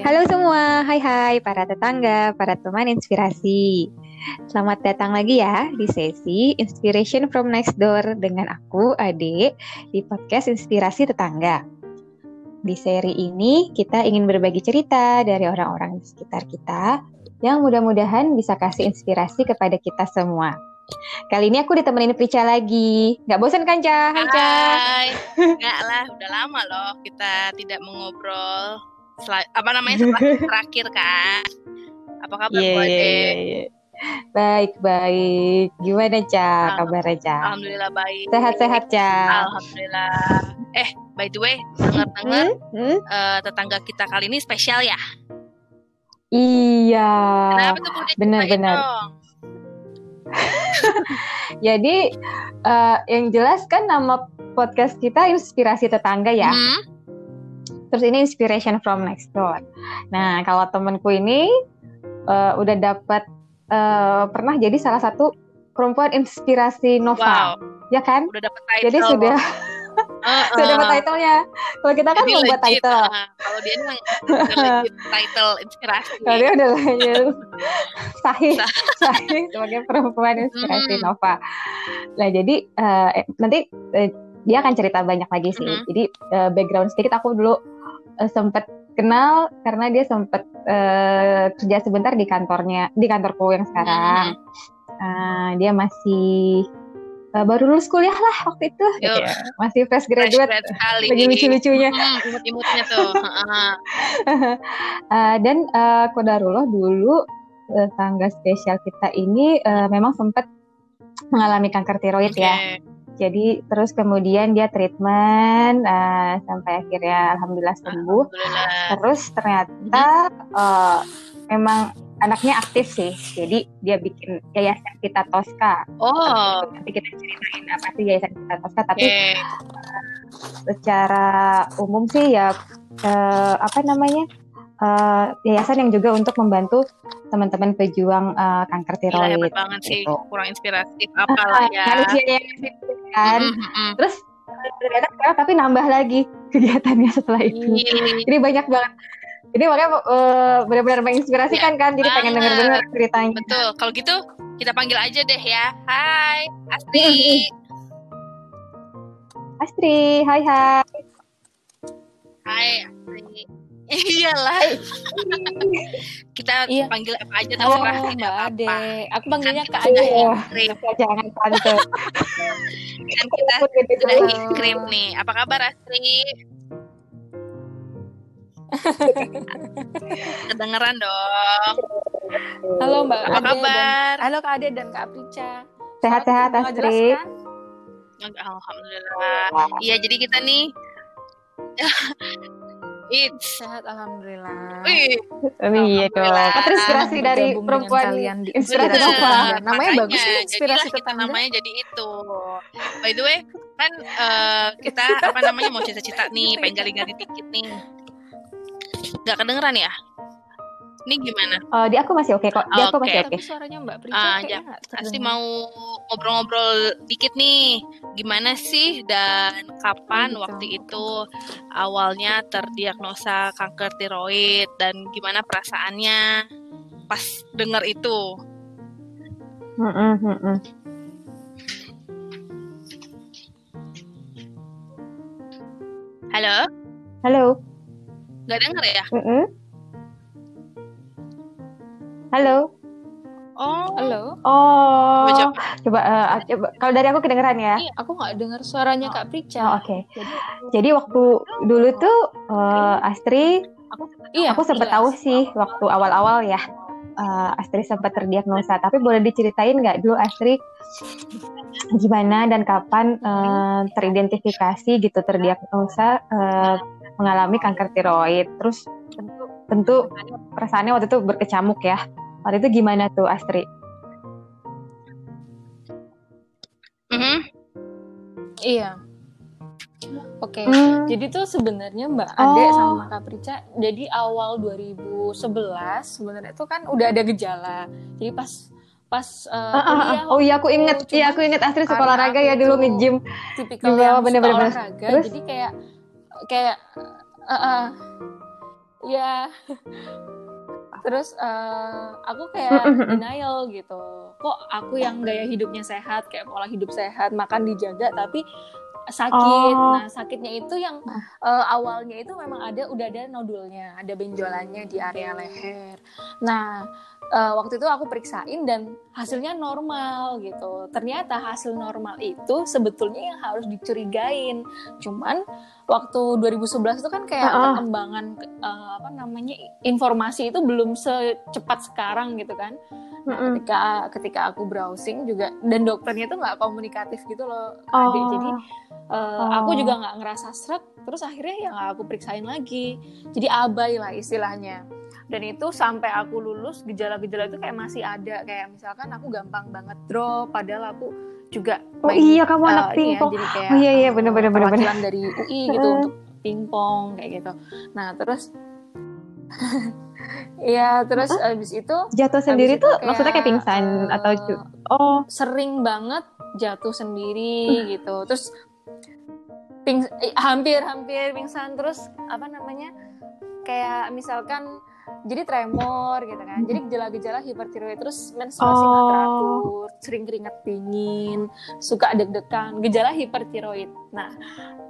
Okay. Halo semua, hai hai para tetangga, para teman inspirasi. Selamat datang lagi ya di sesi Inspiration from Next Door dengan aku, Ade, di podcast Inspirasi Tetangga. Di seri ini kita ingin berbagi cerita dari orang-orang di sekitar kita yang mudah-mudahan bisa kasih inspirasi kepada kita semua. Kali ini aku ditemenin Prica lagi. Nggak bosan kan, Ca? Hai, Ca. Hai. Nggak lah, udah lama loh kita tidak mengobrol. Sel apa namanya setelah terakhir kan? Apa kabar Iya, Bu Ade? iya, iya. Baik, baik. Gimana, Ca? Kabarnya, Ca? Alhamdulillah baik. Sehat-sehat, Ca? Alhamdulillah. Eh, by the way, dengar-dengar Hmm? Hmm? eh, tetangga kita kali ini spesial ya. Iya. Kenapa tuh Bu Ade? benar, Ceritain benar. dong. Jadi eh, yang jelas kan nama podcast kita inspirasi tetangga ya. Hmm? Terus ini inspiration from next door. Nah kalau temanku ini eh, udah dapat eh, pernah jadi salah satu perempuan inspirasi Nova, Wow, ya kan? udah dapet title. Jadi sudah Heeh. sudah dapat title-nya. Kalau kita kan membuat legit, title. ah. Kalau dia legit title inspirasi. Kalau dia udah lanjut sahih, sahih sebagai perempuan inspirasi Mm. Nova. Nah jadi eh, nanti eh, dia akan cerita banyak lagi sih. Mhm. Jadi eh, background sedikit aku dulu eh, sempet kenal karena dia sempet eh, kerja sebentar di kantornya di kantorku yang sekarang. Eh, dia masih eh, baru lulus kuliah lah waktu itu, Yo. gitu ya. masih fresh Fresh graduate. grad sekali. Lagi lucu-lucunya. Hmm, imut-imutnya tuh. Heeh. Eh, dan eh, Kodarullah dulu eh, tangga spesial kita ini eh, memang sempat mengalami kanker tiroid ya. Jadi terus kemudian dia treatment eh, sampai akhirnya alhamdulillah sembuh. Alhamdulillah. Terus ternyata eh, memang anaknya aktif sih. Jadi dia bikin yayasan kita Tosca. Oh, Nanti kita ceritain apa sih yayasan kita Tosca. Tapi secara umum sih ya eh, apa namanya eh, yayasan yang juga untuk membantu teman-teman pejuang eh, kanker Gila tiroid. hebat banget sih, gitu. kurang inspiratif apalah ya. Manusia yang kan. Mm, mm, mm. Terus ternyata sekarang tapi nambah lagi kegiatannya setelah itu. Ih, Jadi banyak banget. Jadi makanya eh, benar-benar menginspirasikan kan. Jadi pengen banget. denger-denger ceritanya. Betul. Kalau gitu kita panggil aja deh ya. Hai, Astri. Astri, hai hai. Hai, Astri. Iyalah. kita Iya. panggil apa aja Halo terserah Mbak tidak Ade. apa-apa. Aku panggilnya Kak Kan Ade. Krim. jangan tante. Kan kita sudah Halo. krim nih. Apa kabar Astri? Kedengeran dong. Halo Mbak Apa Ade kabar? Dan, halo Kak Ade dan Kak Prica. Sehat-sehat Astri. kan? Alhamdulillah. Iya, jadi kita nih It's Sehat alhamdulillah. Wih, Oh, iya dong. Terinspirasi dari perempuan kalian di inspirasi bener. Nova. Namanya Makanya, bagus nih, inspirasi kita tetangga. namanya jadi itu. By the way, kan eh, kita apa namanya mau cita-cita nih, pengen gali-gali dikit nih. Gak kedengeran ya? Ini gimana? Oh, di aku masih oke kok. Di aku masih oke. Tapi suaranya Mbak Prica Ah, kayaknya ya. nggak Pasti mau ngobrol-ngobrol dikit nih. Gimana sih dan kapan Oh, gitu. waktu itu awalnya terdiagnosa kanker tiroid dan gimana perasaannya pas dengar itu? Mm-mm, mm-mm. Halo? Halo. Gak denger ya? Mm-mm. Halo. Oh, Halo. Oh. Coba, coba. Coba, coba. Kalau dari aku kedengeran ya. Iya, aku nggak dengar suaranya Kak Oh, Prica. oke. Jadi, Jadi waktu dulu tuh eh, Astri, iya, aku sempat tahu sih waktu awal-awal ya. eh, Astri sempat terdiagnosa. Tapi boleh diceritain nggak dulu Astri gimana dan kapan eh, teridentifikasi gitu terdiagnosa eh, mengalami kanker tiroid. Terus tentu, tentu perasaannya waktu itu berkecamuk ya. Waktu itu gimana tuh Astri? Mhm. Iya. Oke. Hmm. Jadi tuh sebenarnya Mbak Ade Oh. sama Kak Prica, jadi awal 2011 sebenarnya itu kan udah ada gejala. Jadi pas pas uh, Ah, ah, ah. kuliah Oh iya aku inget, iya aku inget Astri suka karena olahraga ya dulu nge-gym. tipikal yang suka bener-bener. olahraga Terus? jadi kayak kayak uh, uh, ya terus uh, aku kayak denial gitu. Kok aku yang gaya hidupnya sehat kayak pola hidup sehat makan dijaga tapi sakit. Oh. nah sakitnya itu yang uh, awalnya itu memang ada udah ada nodulnya ada benjolannya di area leher. Nah uh, waktu itu aku periksain dan hasilnya normal gitu. Ternyata hasil normal itu sebetulnya yang harus dicurigain. Cuman waktu 2011 itu kan kayak Ah. perkembangan uh, apa namanya informasi itu belum secepat sekarang gitu kan. Nah, ketika ketika aku browsing juga dan dokternya itu nggak komunikatif gitu loh Oh. adik jadi uh, Oh. aku juga nggak ngerasa seret terus akhirnya ya nggak aku periksain lagi. Jadi abai lah istilahnya dan itu sampai aku lulus gejala-gejala itu kayak masih ada. Kayak misalkan aku gampang banget drop padahal aku juga Oh main, iya kamu uh, anak ya, pingpong. jadi kayak Oh iya iya uh, bener. perwakilan dari UI gitu untuk pingpong kayak gitu. Nah terus Iya, terus abis itu Jatuh sendiri Habis tuh itu maksudnya kayak pingsan eh, atau oh. sering banget jatuh sendiri gitu. Terus ping eh, hampir hampir pingsan. Terus apa namanya kayak misalkan jadi tremor gitu kan. Jadi gejala-gejala hipertiroid terus menstruasi nggak Oh. teratur sering keringat dingin suka deg-degan. Gejala hipertiroid nah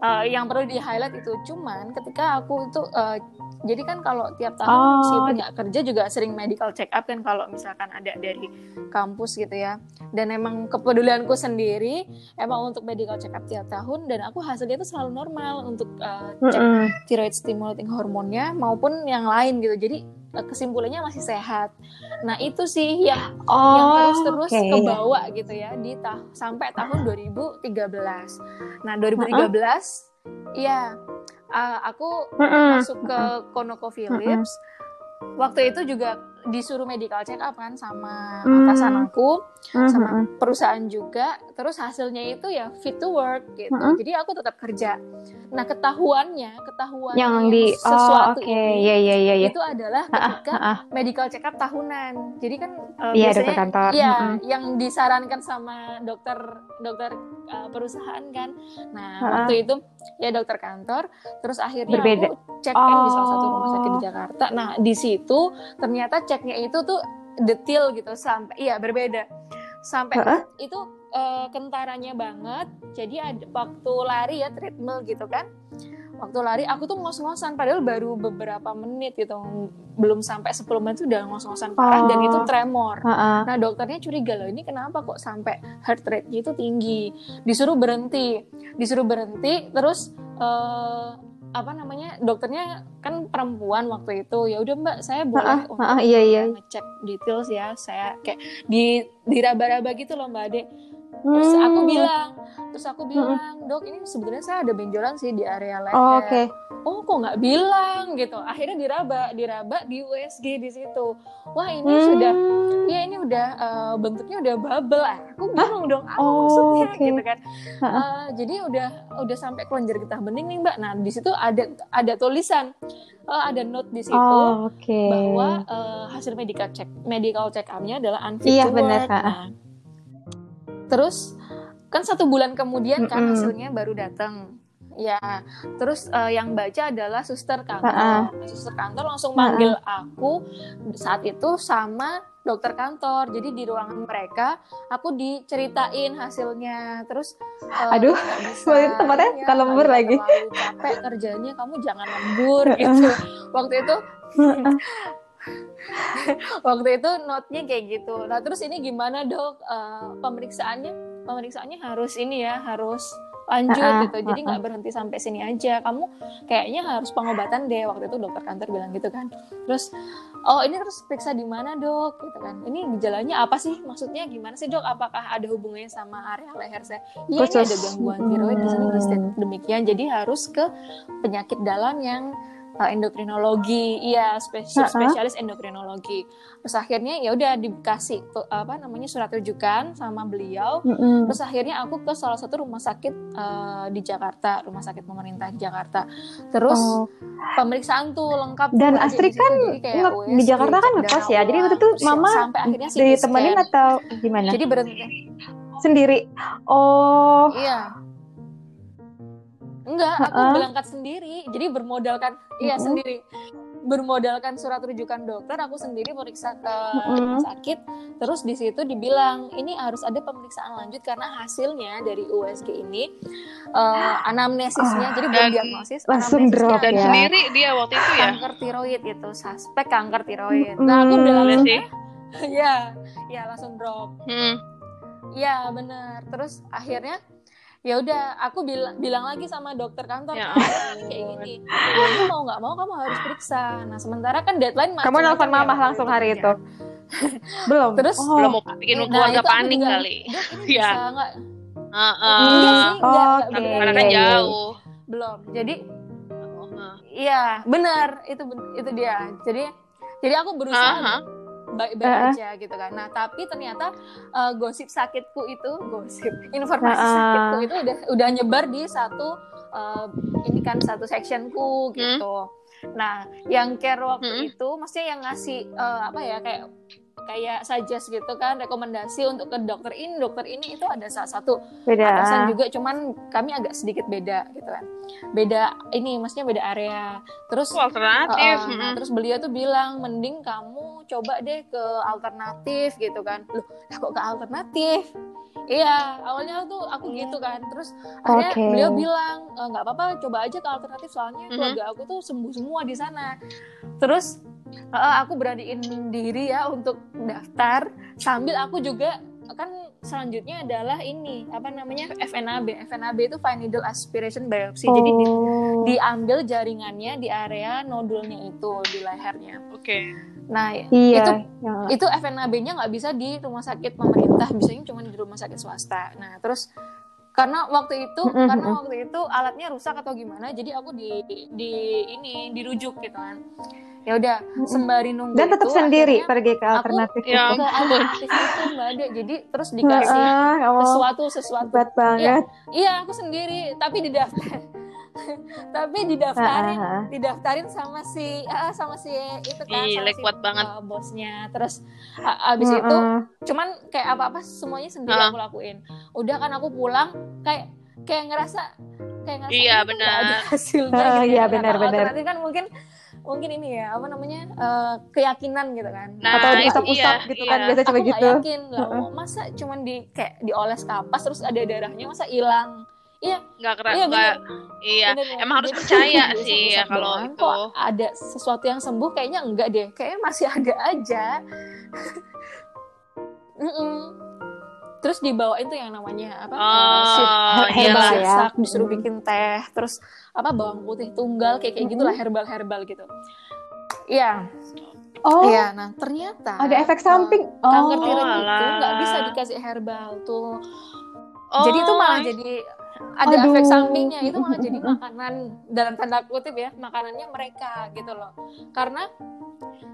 eh, yang perlu di highlight itu cuman ketika aku itu eh, jadi kan kalau tiap tahun Oh. meskipun nggak kerja juga sering medical check up kan kalau misalkan ada dari kampus gitu ya dan emang kepedulianku sendiri emang untuk medical check up tiap tahun dan aku hasilnya itu selalu normal untuk uh, cek Mm-mm. thyroid stimulating hormonnya maupun yang lain gitu jadi uh, kesimpulannya masih sehat. Nah itu sih yang oh yang terus-terus oke. kebawa gitu ya di tah sampai tahun 2013 nah 2013 iya uh, aku Mm-mm. masuk ke ConocoPhillips. Waktu itu juga disuruh medical check up kan sama Hmm. atasan aku sama Mm-mm. perusahaan juga terus hasilnya itu ya fit to work gitu Mm-mm. jadi aku tetap kerja nah ketahuannya ketahuan yang di oh sesuatu oke ini iya iya iya iya itu adalah Ah, ketika ah, ah. medical check up tahunan jadi kan uh, Iya, dokter biasanya kantor. iya Mm-mm. yang disarankan sama dokter dokter uh, perusahaan kan nah Ah, ah. waktu itu ya dokter kantor terus akhirnya Berbeda. aku cek kan di salah satu rumah sakit di Oh. Jakarta nah di situ ternyata ceknya itu tuh detail gitu sampai iya berbeda sampai Heeh. itu eh, kentarannya banget jadi ada waktu lari ya treadmill gitu kan waktu lari aku tuh ngos-ngosan padahal baru beberapa menit gitu belum sampai 10 menit tuh udah ngos-ngosan parah dan Oh. itu tremor Heeh. Nah dokternya curiga loh ini kenapa kok sampai heart rate-nya itu tinggi. Disuruh berhenti, disuruh berhenti, terus eh, apa namanya dokternya kan perempuan waktu itu ya udah mbak saya boleh untuk heeh, iya, iya. ngecek details ya saya kayak di diraba-raba gitu loh mbak Ade. Terus aku Hmm. bilang, terus aku bilang dok ini sebenarnya saya ada benjolan sih di area leher Oh, oke. Oh kok nggak bilang? Gitu. Akhirnya diraba diraba di USG di situ. Wah ini Hmm. sudah ya ini udah eh, bentuknya udah bubble. Ah aku bingung dong apa Oh, maksudnya oke. gitu kan. Eh, jadi udah udah sampai kelenjar getah bening nih mbak. Nah di situ ada ada tulisan eh, ada note di situ oh oke. bahwa eh, hasil medical check medical check up-nya adalah unfit Iya, benar. Nah, terus kan satu bulan kemudian kan Mm-mm. hasilnya baru datang ya terus eh, yang baca adalah suster kantor. Ha-ha. Nah, suster kantor langsung manggil aku saat itu sama dokter kantor. Jadi di ruangan mereka aku diceritain hasilnya. Terus eh, Aduh, bisa, waktu itu tempatnya ya, lembur lagi. capek kerjanya kamu jangan lembur gitu. Waktu itu waktu itu note-nya kayak gitu. Nah terus ini gimana dok Eh, pemeriksaannya? Pemeriksaannya harus ini ya harus lanjut Ah, ah, gitu. Jadi nggak berhenti sampai sini aja. Kamu kayaknya harus pengobatan deh. Waktu itu dokter kantor bilang gitu kan. Terus oh ini terus periksa di mana dok? Gitu kan. Ini gejalanya apa sih? Maksudnya gimana sih dok? Apakah ada hubungannya sama area leher saya? Iya ini ada gangguan tiroid di sini di state demikian. Jadi harus ke penyakit dalam yang uh, endokrinologi, iya Ha-ha. spesialis endokrinologi. Terus akhirnya ya udah dikasih apa namanya surat rujukan sama beliau. Mm-mm. Terus akhirnya aku ke salah satu rumah sakit uh, di Jakarta, rumah sakit pemerintah di Jakarta. Terus Oh. pemeriksaan tuh lengkap. Dan di situ. kan kayak di USG, Jakarta kan ngekos ya. Jadi waktu itu mama sampai akhirnya ditemenin atau gimana? Jadi berhenti. Sendiri. Oh. Iya. Enggak, aku Ha-ha. berangkat sendiri. Jadi bermodalkan iya Mm-mm. sendiri. bermodalkan surat rujukan dokter aku sendiri periksa ke Mm-mm. rumah sakit terus di situ dibilang ini harus ada pemeriksaan lanjut karena hasilnya dari USG ini eh, anamnesisnya Ah, jadi belum diagnosis langsung drop Dan ya. sendiri dia waktu itu ya. kanker tiroid itu suspek kanker tiroid nah aku udah. Iya langsung sih. ya ya langsung drop Hmm. ya benar terus akhirnya ya udah aku bilang bilang lagi sama dokter kantor Ya kayak gini "Ya, ini mau nggak mau kamu harus periksa nah sementara kan deadline Kamu nelfon ya mama waktu langsung hari itu. Belum. Terus Oh. Belum mau bikin Nah, keluarga itu aku panik juga, kali. "Dok, ini Iya. bisa nggak Heeh. enggak sih enggak, Oh, belum. karena kan Iya, iya. jauh. belum jadi Oh, heeh. iya benar itu itu dia jadi jadi aku berusaha Aha. Baik-baik Heeh. aja gitu kan. Nah, tapi ternyata uh, gosip sakitku itu, gosip informasi Heeh. sakitku itu udah udah nyebar di satu uh, ini kan satu sectionku gitu. Nah, yang care waktu Hmm. itu maksudnya yang ngasih uh, apa ya kayak kayak suggest gitu kan rekomendasi untuk ke dokter ini dokter ini itu ada salah satu Beda. atasan juga cuman kami agak sedikit beda gitu kan beda ini maksudnya beda area terus Itu alternatif. Uh, Mm-mm. terus beliau tuh bilang mending kamu coba deh ke alternatif gitu kan loh lah kok ke alternatif iya awalnya tuh aku gitu kan terus akhirnya Oke. beliau bilang "E, nggak apa-apa coba aja ke alternatif soalnya Mhm. keluarga aku tuh sembuh semua di sana terus uh, aku beraniin diri ya untuk daftar sambil aku juga kan selanjutnya adalah ini apa namanya FNAB FNAB itu fine needle aspiration biopsy jadi di- Oh. diambil jaringannya di area nodulnya itu di lehernya. Oke. Nah Iya. itu yang- itu FNAB-nya nggak bisa di rumah sakit pemerintah, bisanya cuma di rumah sakit swasta. Nah terus karena waktu itu Mm-mm, karena mm-mm. waktu itu alatnya rusak atau gimana, jadi aku di di ini dirujuk gitu kan. Ya udah sembari nunggu Dan tetap itu, sendiri akhirnya pergi ke aku alternatif ya itu. ke alternatif itu mbak Ade. Jadi terus dikasih oh, sesuatu sesuatu hebat banget. Iya, aku sendiri, tapi didaftar. tapi didaftarin, Heeh, heeh. didaftarin sama si ah, sama si itu kan Ih, sama si kuat banget. uh, bosnya. Terus a- abis itu Heeh. cuman kayak apa-apa semuanya sendiri Heeh. aku lakuin. Udah kan aku pulang kayak kayak ngerasa kayak ngerasa Iya, nggak ada benar. hasilnya Heeh, gitu iya, ya. Nah, benar, benar. kan mungkin mungkin ini ya apa namanya eh, keyakinan gitu kan. Nah, Atau itu diusap-usap iya, gitu iya. kan biasa coba aku gitu. yakin lah oh, masa cuman di kayak dioles kapas terus ada darahnya masa hilang iya Nggak keren. Iya, nggak- Iya. bener ya. Emang harus Jadi, percaya sih ya kalau doang, itu. kok ada sesuatu yang sembuh kayaknya enggak deh kayaknya masih ada aja Mm-mm. terus dibawain tuh yang namanya apa sip- Oh, herbal herbal ya. disuruh bikin teh terus apa bawang putih tunggal kayak kayak gitulah herbal herbal gitu. Iya. Oh, iya nah ternyata ada efek samping. kanker Oh, tiroid itu nggak bisa dikasih herbal tuh. Oh, jadi itu malah jadi ada Aduh. efek sampingnya itu malah jadi makanan dalam tanda kutip ya makanannya mereka gitu loh karena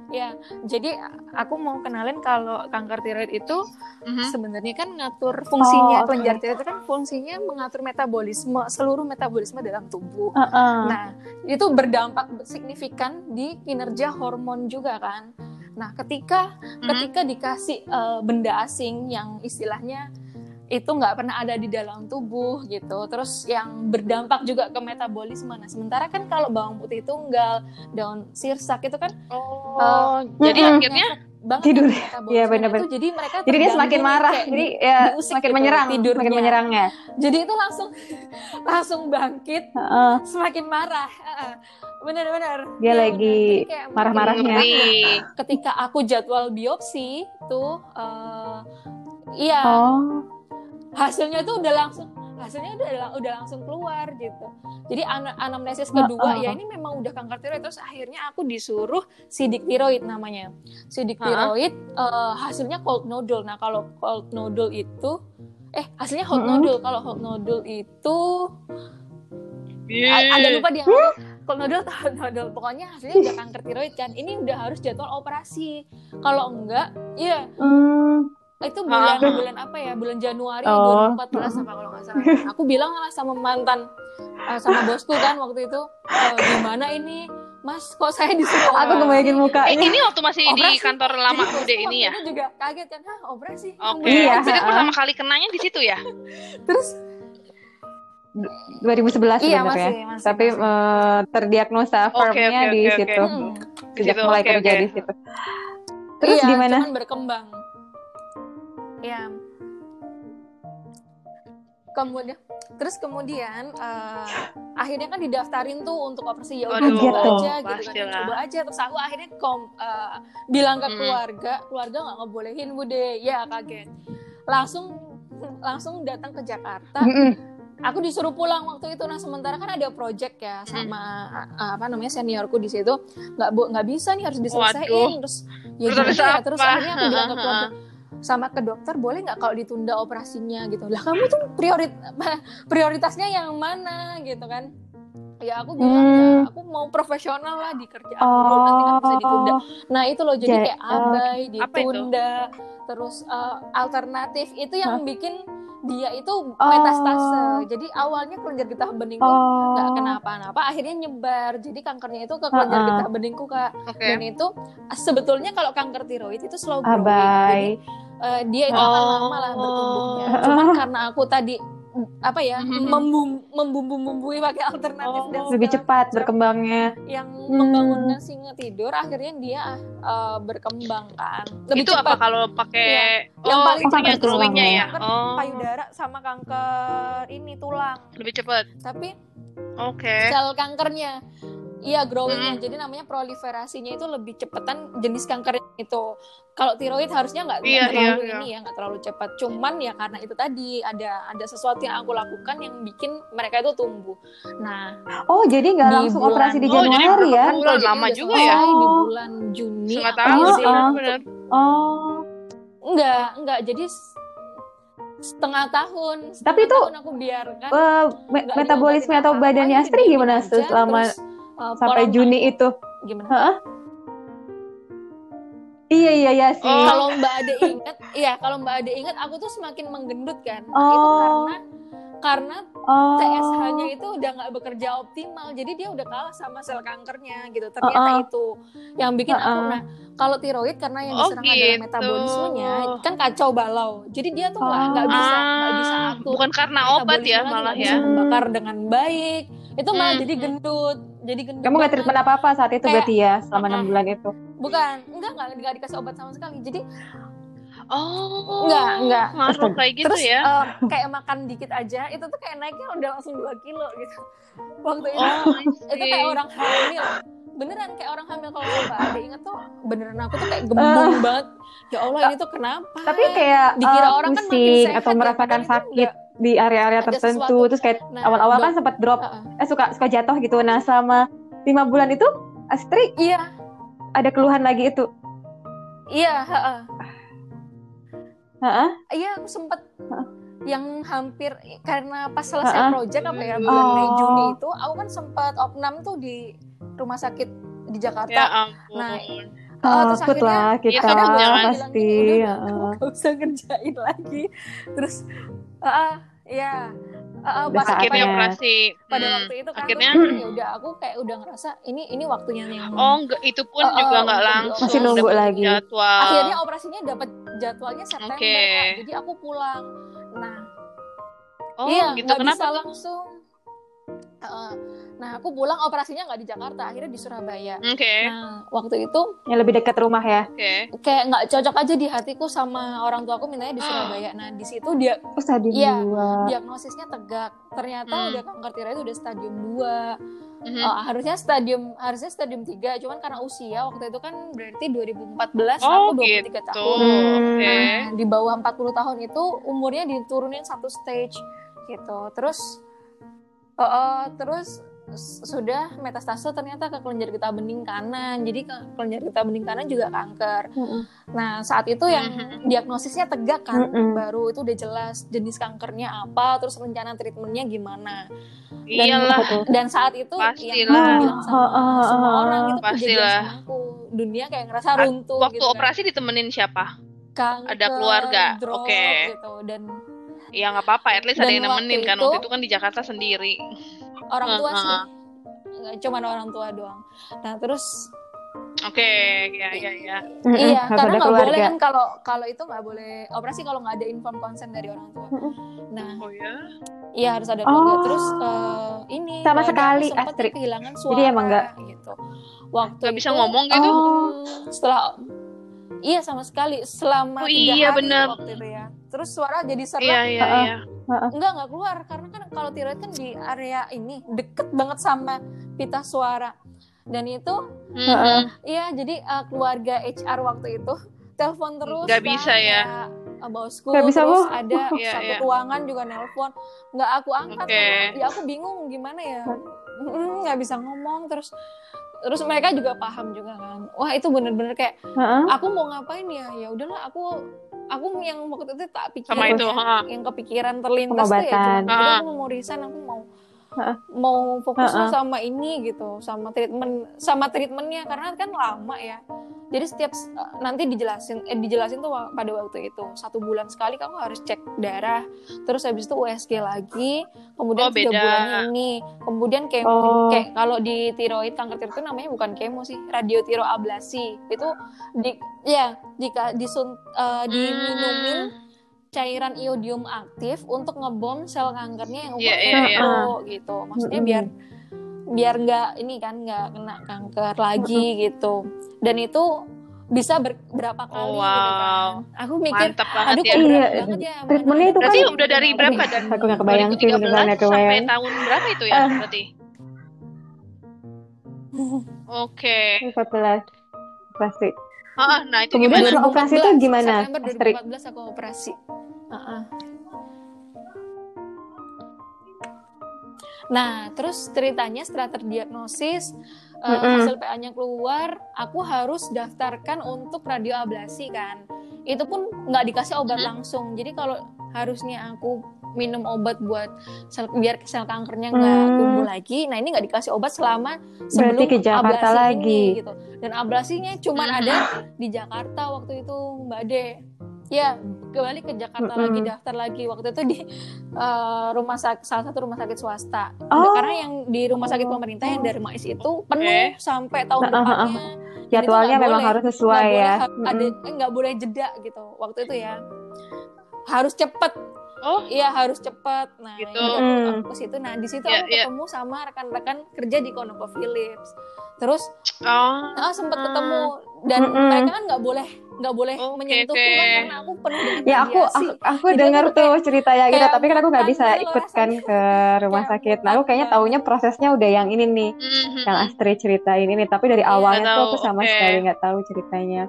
ya jadi aku mau kenalin kalau kanker tiroid itu Mhm. sebenarnya kan ngatur fungsinya Oh, kelenjar tiroid itu kan fungsinya mengatur metabolisme seluruh metabolisme dalam tubuh Heeh. Nah, itu berdampak signifikan di kinerja hormon juga kan. Nah, ketika Mhm. ketika dikasih eh, benda asing yang istilahnya itu nggak pernah ada di dalam tubuh gitu, terus yang berdampak juga ke metabolisme. Nah, sementara kan kalau bawang putih tunggal, daun sirsak itu kan Oh, Eh, jadi mm-mm. akhirnya banget Tidur. kan Iya, bener-bener. itu, jadi mereka Jadi dia semakin marah. kayak Jadi di- ya semakin gitu, menyerang, tidurnya. semakin menyerangnya. jadi itu langsung langsung bangkit Heeh. semakin marah. Heeh. Bener-bener. Dia Iya, lagi marah-marahnya. Ketika aku jadwal biopsi tuh, eh, iya Oh. Hasilnya tuh udah langsung hasilnya udah udah langsung keluar gitu. Jadi ana- anamnesis kedua Heeh. ya ini memang udah kanker tiroid terus akhirnya aku disuruh sidik tiroid namanya. Sidik tiroid eh, hasilnya cold nodule. Nah kalau cold nodule itu eh hasilnya hot Mm-mm. nodule. Kalau hot nodule itu Iya. A- agak lupa dia kalau nodul tahu nodul pokoknya hasilnya udah kanker tiroid kan ini udah harus jadwal operasi kalau enggak iya Hmm. Itu bulan Ah. bulan apa ya bulan Januari Oh. 2014 apa kalau nggak salah aku bilang lah sama mantan eh, sama bosku kan waktu itu "Eh, gimana ini mas kok saya disuruh Aku operasi?" ngebayangin Eh, mukanya. ini waktu masih di Operasi. kantor lama Jadi Bude ini ya? itu juga kaget kan hah operasi Oke. Iya. Berarti pertama kali kenanya di situ ya? terus 2011 iya sebenarnya. masih masih Tapi masih. eh, terdiagnosa firmnya oke, di oke, oke. situ. Mm. sejak situ, mulai oke, kerja di situ. Terus iya, gimana? cuman berkembang. Ya. Kemudian, terus kemudian eh, akhirnya kan didaftarin tuh untuk operasi ya udah coba gitu. aja gitu kan, pastilah. coba aja. Terus aku akhirnya kom, eh, bilang ke keluarga, keluarga nggak ngebolehin bude, ya kaget. Langsung langsung datang ke Jakarta. Aku disuruh pulang waktu itu. Nah sementara kan ada project ya sama eh, apa namanya seniorku di situ. Nggak bu- nggak bisa nih harus diselesaikan. Terus ya Terus habis ya? Terus akhirnya aku bilang ke keluarga sama ke dokter boleh nggak kalau ditunda operasinya gitu? Lah kamu tuh priorit prioritasnya yang mana gitu kan? Ya aku bilang Hmm. ya aku mau profesional lah di kerjaan dulu nanti kan bisa ditunda. Oh, nah itu loh jadi Ja- kayak oh, abai ditunda terus eh, alternatif itu yang bikin dia itu Oh. metastase. Jadi awalnya kelenjar getah bening tuh oh. nggak kenapa-napa akhirnya nyebar. Jadi kankernya itu ke kelenjar getah beningku kak. Oke. dan itu sebetulnya kalau kanker tiroid itu slow growing. Jadi Eh, dia itu akan Oh. lama lah bertumbuhnya Oh. cuman karena aku tadi apa ya Mhm. membum membumbu-bumbui pakai alternatif Oh. dan Lebih cepat berkembangnya. yang Hmm. membangunkan singa tidur akhirnya dia eh, berkembang kan lebih itu apa cepat kalau pakai Yang oh paling itu cepat yang growingnya tulangnya. ya Kanker oh payudara sama kanker ini tulang lebih cepat tapi oke sel kankernya iya growingnya Mm. jadi namanya proliferasinya itu lebih cepetan jenis kanker itu kalau tiroid harusnya nggak Iya, terlalu iya, ini ya nggak terlalu cepat cuman ya karena itu tadi ada ada sesuatu yang aku lakukan yang bikin mereka itu tumbuh nah Oh, jadi nggak langsung bulan- operasi di Oh, jadi Januari ya? bulan? jadi lama juga ya? di bulan Juni Oh, sih oh. benar Oh. enggak enggak jadi setengah tahun Tapi setengah itu, tahun aku biarkan Eh, me- metabolisme atau badannya ya Astri gimana tuh selama terus, uh, sampai Juni itu? gimana Heeh. Iya iya iya sih. Oh. kalau Mbak Ade ingat, iya kalau Mbak Ade ingat, aku tuh semakin menggendut kan. Oh. Itu karena karena Oh. TSH-nya itu udah nggak bekerja optimal, jadi dia udah kalah sama sel kankernya gitu. Ternyata Uh-uh. itu yang bikin aku. Uh-uh. Nah, kalau tiroid karena yang Oh, diserang adalah gitu. metabolismenya, kan kacau balau. Jadi dia tuh nggak nggak bisa nggak bisa Ah, atur. bukan karena obat ya malah nggak ya bisa membakar dengan baik. Itu malah Hmm, jadi hmm. gendut, jadi gendut. Kamu nggak treatment apa apa saat itu Kayak- berarti ya selama enam bulan itu? Bukan, enggak enggak enggak dikasih obat sama sekali. Jadi oh. Enggak, enggak. ngaruh kayak gitu terus ya? eh, kayak makan dikit aja itu tuh kayak naiknya udah langsung 2 kilo gitu. Waktu itu oh itu kayak orang hamil. Beneran kayak orang hamil kalau mbak Ade inget tuh beneran aku tuh kayak gembung banget. Ya Allah ini tuh kenapa? Tapi kayak Dikira eh, orang kan makin sehat atau merasakan padahal itu sakit di area-area tertentu, sesuatu. terus kayak Nah, awal-awal kan dok- sempat drop, Heeh. eh suka suka jatuh gitu. Nah selama lima bulan itu Astri iya ada keluhan lagi itu? iya heeh. Heeh. iya aku sempet Heeh. yang hampir karena pas selesai Heeh. project apa ya bulan Mei Oh. Juni itu aku kan sempat opnam tuh di rumah sakit di Jakarta ya ampun Nah, Oh, Oh, terus takut akhirnya- lah kita Iya, takut jangan. pasti. Bilang gini, heeh. gak usah ngerjain lagi terus ah ya ah, Udah pas akhirnya pada, operasi. pada Hmm, waktu itu kan akhirnya? ya udah aku kayak udah ngerasa ini ini waktunya yang oh enggak itu pun Oh, juga nggak untuk langsung Masih nunggu lagi. jadwal. Akhirnya operasinya dapat jadwalnya September Oke. Kak. jadi aku pulang. Nah oh iya gitu. kenapa bisa langsung. Heeh. Nah aku pulang operasinya nggak di Jakarta akhirnya di Surabaya oke nah waktu itu Yang lebih dekat rumah ya. oke kayak nggak cocok aja di hatiku sama orang tua aku mintanya di Surabaya nah di situ dia Oh stadium Iya, dua. diagnosisnya tegak ternyata Hmm. udah kanker tiroid udah stadium 2 Mhm. Oh, harusnya stadium harusnya stadium 3 cuman karena usia waktu itu kan berarti 2014 Oh, aku 23 gitu. tahun Hmm. Oke. Nah, di bawah 40 tahun itu umurnya diturunin satu stage gitu terus oh, oh, terus sudah metastase ternyata ke kelenjar getah bening kanan jadi ke kelenjar getah bening kanan juga kanker Mm-mm. nah saat itu yang Mhm. diagnosisnya tegak kan Mm-mm. baru itu udah jelas jenis kankernya apa terus rencana treatmentnya gimana iyalah Betul. dan saat itu Pastilah. yang bilang sama Oh, oh, semua orang itu pastilah. sama aku dunia kayak ngerasa A- runtuh waktu gitu kan. operasi ditemenin siapa Kanker, ada keluarga, oke. gitu dan ya nggak apa-apa at least ada Dan yang nemenin waktu kan itu- waktu itu kan di Jakarta sendiri orang tua sih Heeh. nggak cuman orang tua doang nah terus Oke, ya ya ya. Mm-mm, iya karena nggak boleh keluarga. kan kalau kalau itu nggak boleh operasi kalau nggak ada inform consent dari orang tua nah Oh ya. iya harus ada keluarga Oh. terus eh, ini Sama sekali, aku sempet Astrid. kehilangan suara Jadi emang nggak- gitu waktu Gak bisa itu, ngomong gitu. Oh. Setelah iya sama sekali selama Oh, tiga iya, hari bener. waktu itu ya terus suara jadi serak Iya iya Heeh. iya. Enggak enggak keluar karena kan kalau tiroid kan di area ini deket banget sama pita suara dan itu Mhm. iya jadi uh, keluarga HR waktu itu telepon terus Nggak kan, bisa ya? kayak, uh, bosku Nggak bisa, terus Bu. ada Iya, satu iya. ruangan juga nelpon nggak aku angkat karena ya aku bingung gimana ya Mm, nggak bisa ngomong terus terus mereka juga paham juga kan wah itu bener-bener kayak Heeh. aku mau ngapain ya ya udahlah aku aku yang waktu itu tak pikirin Sama itu, ya, ha. yang kepikiran terlintas tuh ya cuma aku mau resign aku mau Ha. mau fokus Ha-ha. sama ini gitu sama treatment sama treatmentnya karena kan lama ya jadi setiap eh, nanti dijelasin eh dijelasin tuh pada waktu itu satu bulan sekali kamu harus cek darah terus habis itu USG lagi kemudian Oh, tiga beda. bulan ini kemudian kemo Oh. kayak kalau di tiroid kanker tiroid itu namanya bukan kemo sih radiotiroablasi itu di ya jika disun eh, diminumin Hmm. Cairan iodium aktif untuk ngebom sel kankernya yang Iya, ukurannya iya, iya. mikro gitu maksudnya Mm-mm. biar biar nggak ini kan nggak kena kanker lagi gitu dan itu bisa ber- berapa kali Oh, gitu kan wow. aku mikir Mantap banget aduh ya. Iya, banget ya sama treatmentnya itu Berarti kan- udah dari berapa dan aku nggak kebayang sih, 2013 beneran nggak sampai kebayang. tahun berapa itu ya Ah. berarti? Oke. 14 pasti. Ah, nah itu Kemudian gimana? operasi itu 2014, gimana, September Astrid? 2014 aku operasi Heeh. Nah, terus ceritanya setelah terdiagnosis eh, Mm-mm. hasil PA-nya keluar, aku harus daftarkan untuk radioablasi kan. Itu pun nggak dikasih obat Mhm. langsung. Jadi kalau harusnya aku minum obat buat sel, biar sel kankernya nggak Hmm. tumbuh lagi, nah ini nggak dikasih obat selama sebelum ke Jakarta ablasi lagi. ini, gitu. Dan ablasinya cuman Mhm. ada di Jakarta waktu itu Mbak Ade. Ya, kembali ke Jakarta Mm-mm. lagi daftar lagi waktu itu di eh, rumah sakit salah satu rumah sakit swasta. Oh. Karena yang di rumah sakit pemerintah yang dari Mais itu penuh sampai tahun Ah, ah, ah, ah. depannya. Jadwalnya nggak memang boleh. harus sesuai Nggak ya. boleh ada eh, nggak boleh jeda gitu waktu itu ya. Harus cepet. Oh. Iya harus cepet. Nah, Gitu. ya Mm. aku ke situ. Nah di situ Ya, aku ya. ketemu sama rekan-rekan kerja di ConocoPhillips. Terus Oh. ah sempat Hmm. ketemu dan Mm-mm. mereka kan nggak boleh nggak boleh Oke, menyentuhku oke. kan karena aku penuh dengan Ya aku aku, aku dengar tuh kayak- ceritanya gitu, kayak tapi kan aku nggak bisa mutan gitu ikut loh kan rasanya. ke rumah Kayak sakit. Nah, aku kayaknya taunya prosesnya udah yang ini nih, Mhm. yang Astrid ceritain ini. Tapi dari Iya, awalnya tuh aku sama oke. sekali nggak tahu ceritanya.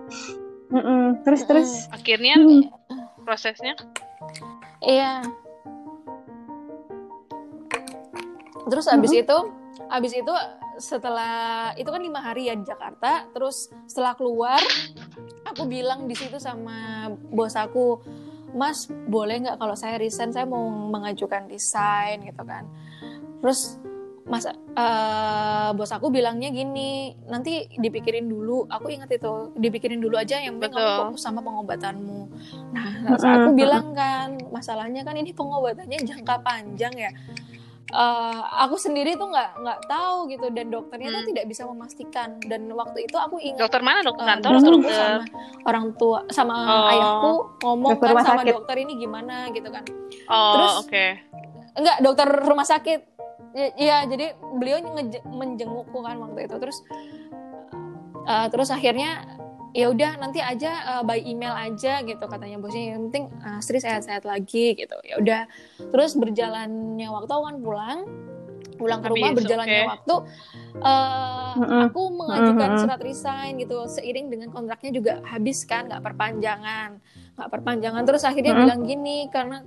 Mm-mm. Terus Mm-mm. terus. Akhirnya Hmm. prosesnya Iya. Terus abis itu, abis itu setelah itu kan lima hari ya di Jakarta. Terus setelah keluar, aku bilang di situ sama bos aku, Mas boleh nggak kalau saya resign, saya mau mengajukan desain gitu kan. Terus Mas eh, bos aku bilangnya gini, nanti dipikirin dulu. Aku ingat itu, dipikirin dulu aja yang penting kamu fokus sama pengobatanmu. Nah, terus aku bilang kan, masalahnya kan ini pengobatannya jangka panjang ya. Eh, aku sendiri tuh nggak nggak tahu gitu dan dokternya tuh Hmm. tidak bisa memastikan dan waktu itu aku ingat dokter mana dokter eh, kantor atau dokter dokter sama orang tua sama Oh. ayahku ngomong Dokter kan sama sakit. dokter ini gimana gitu kan Oh, Terus, oke. enggak dokter rumah sakit Ya- iya jadi beliau menjengukku kan waktu itu terus eh, terus akhirnya ya udah nanti aja eh, by email aja gitu katanya bosnya. Yang penting Sri sehat-sehat lagi gitu. Ya udah terus berjalannya waktu aku kan pulang pulang ke rumah Habis, berjalannya oke. waktu Mm-mm. aku mengajukan surat resign gitu seiring dengan kontraknya juga habis kan nggak perpanjangan nggak perpanjangan. Terus akhirnya bilang gini karena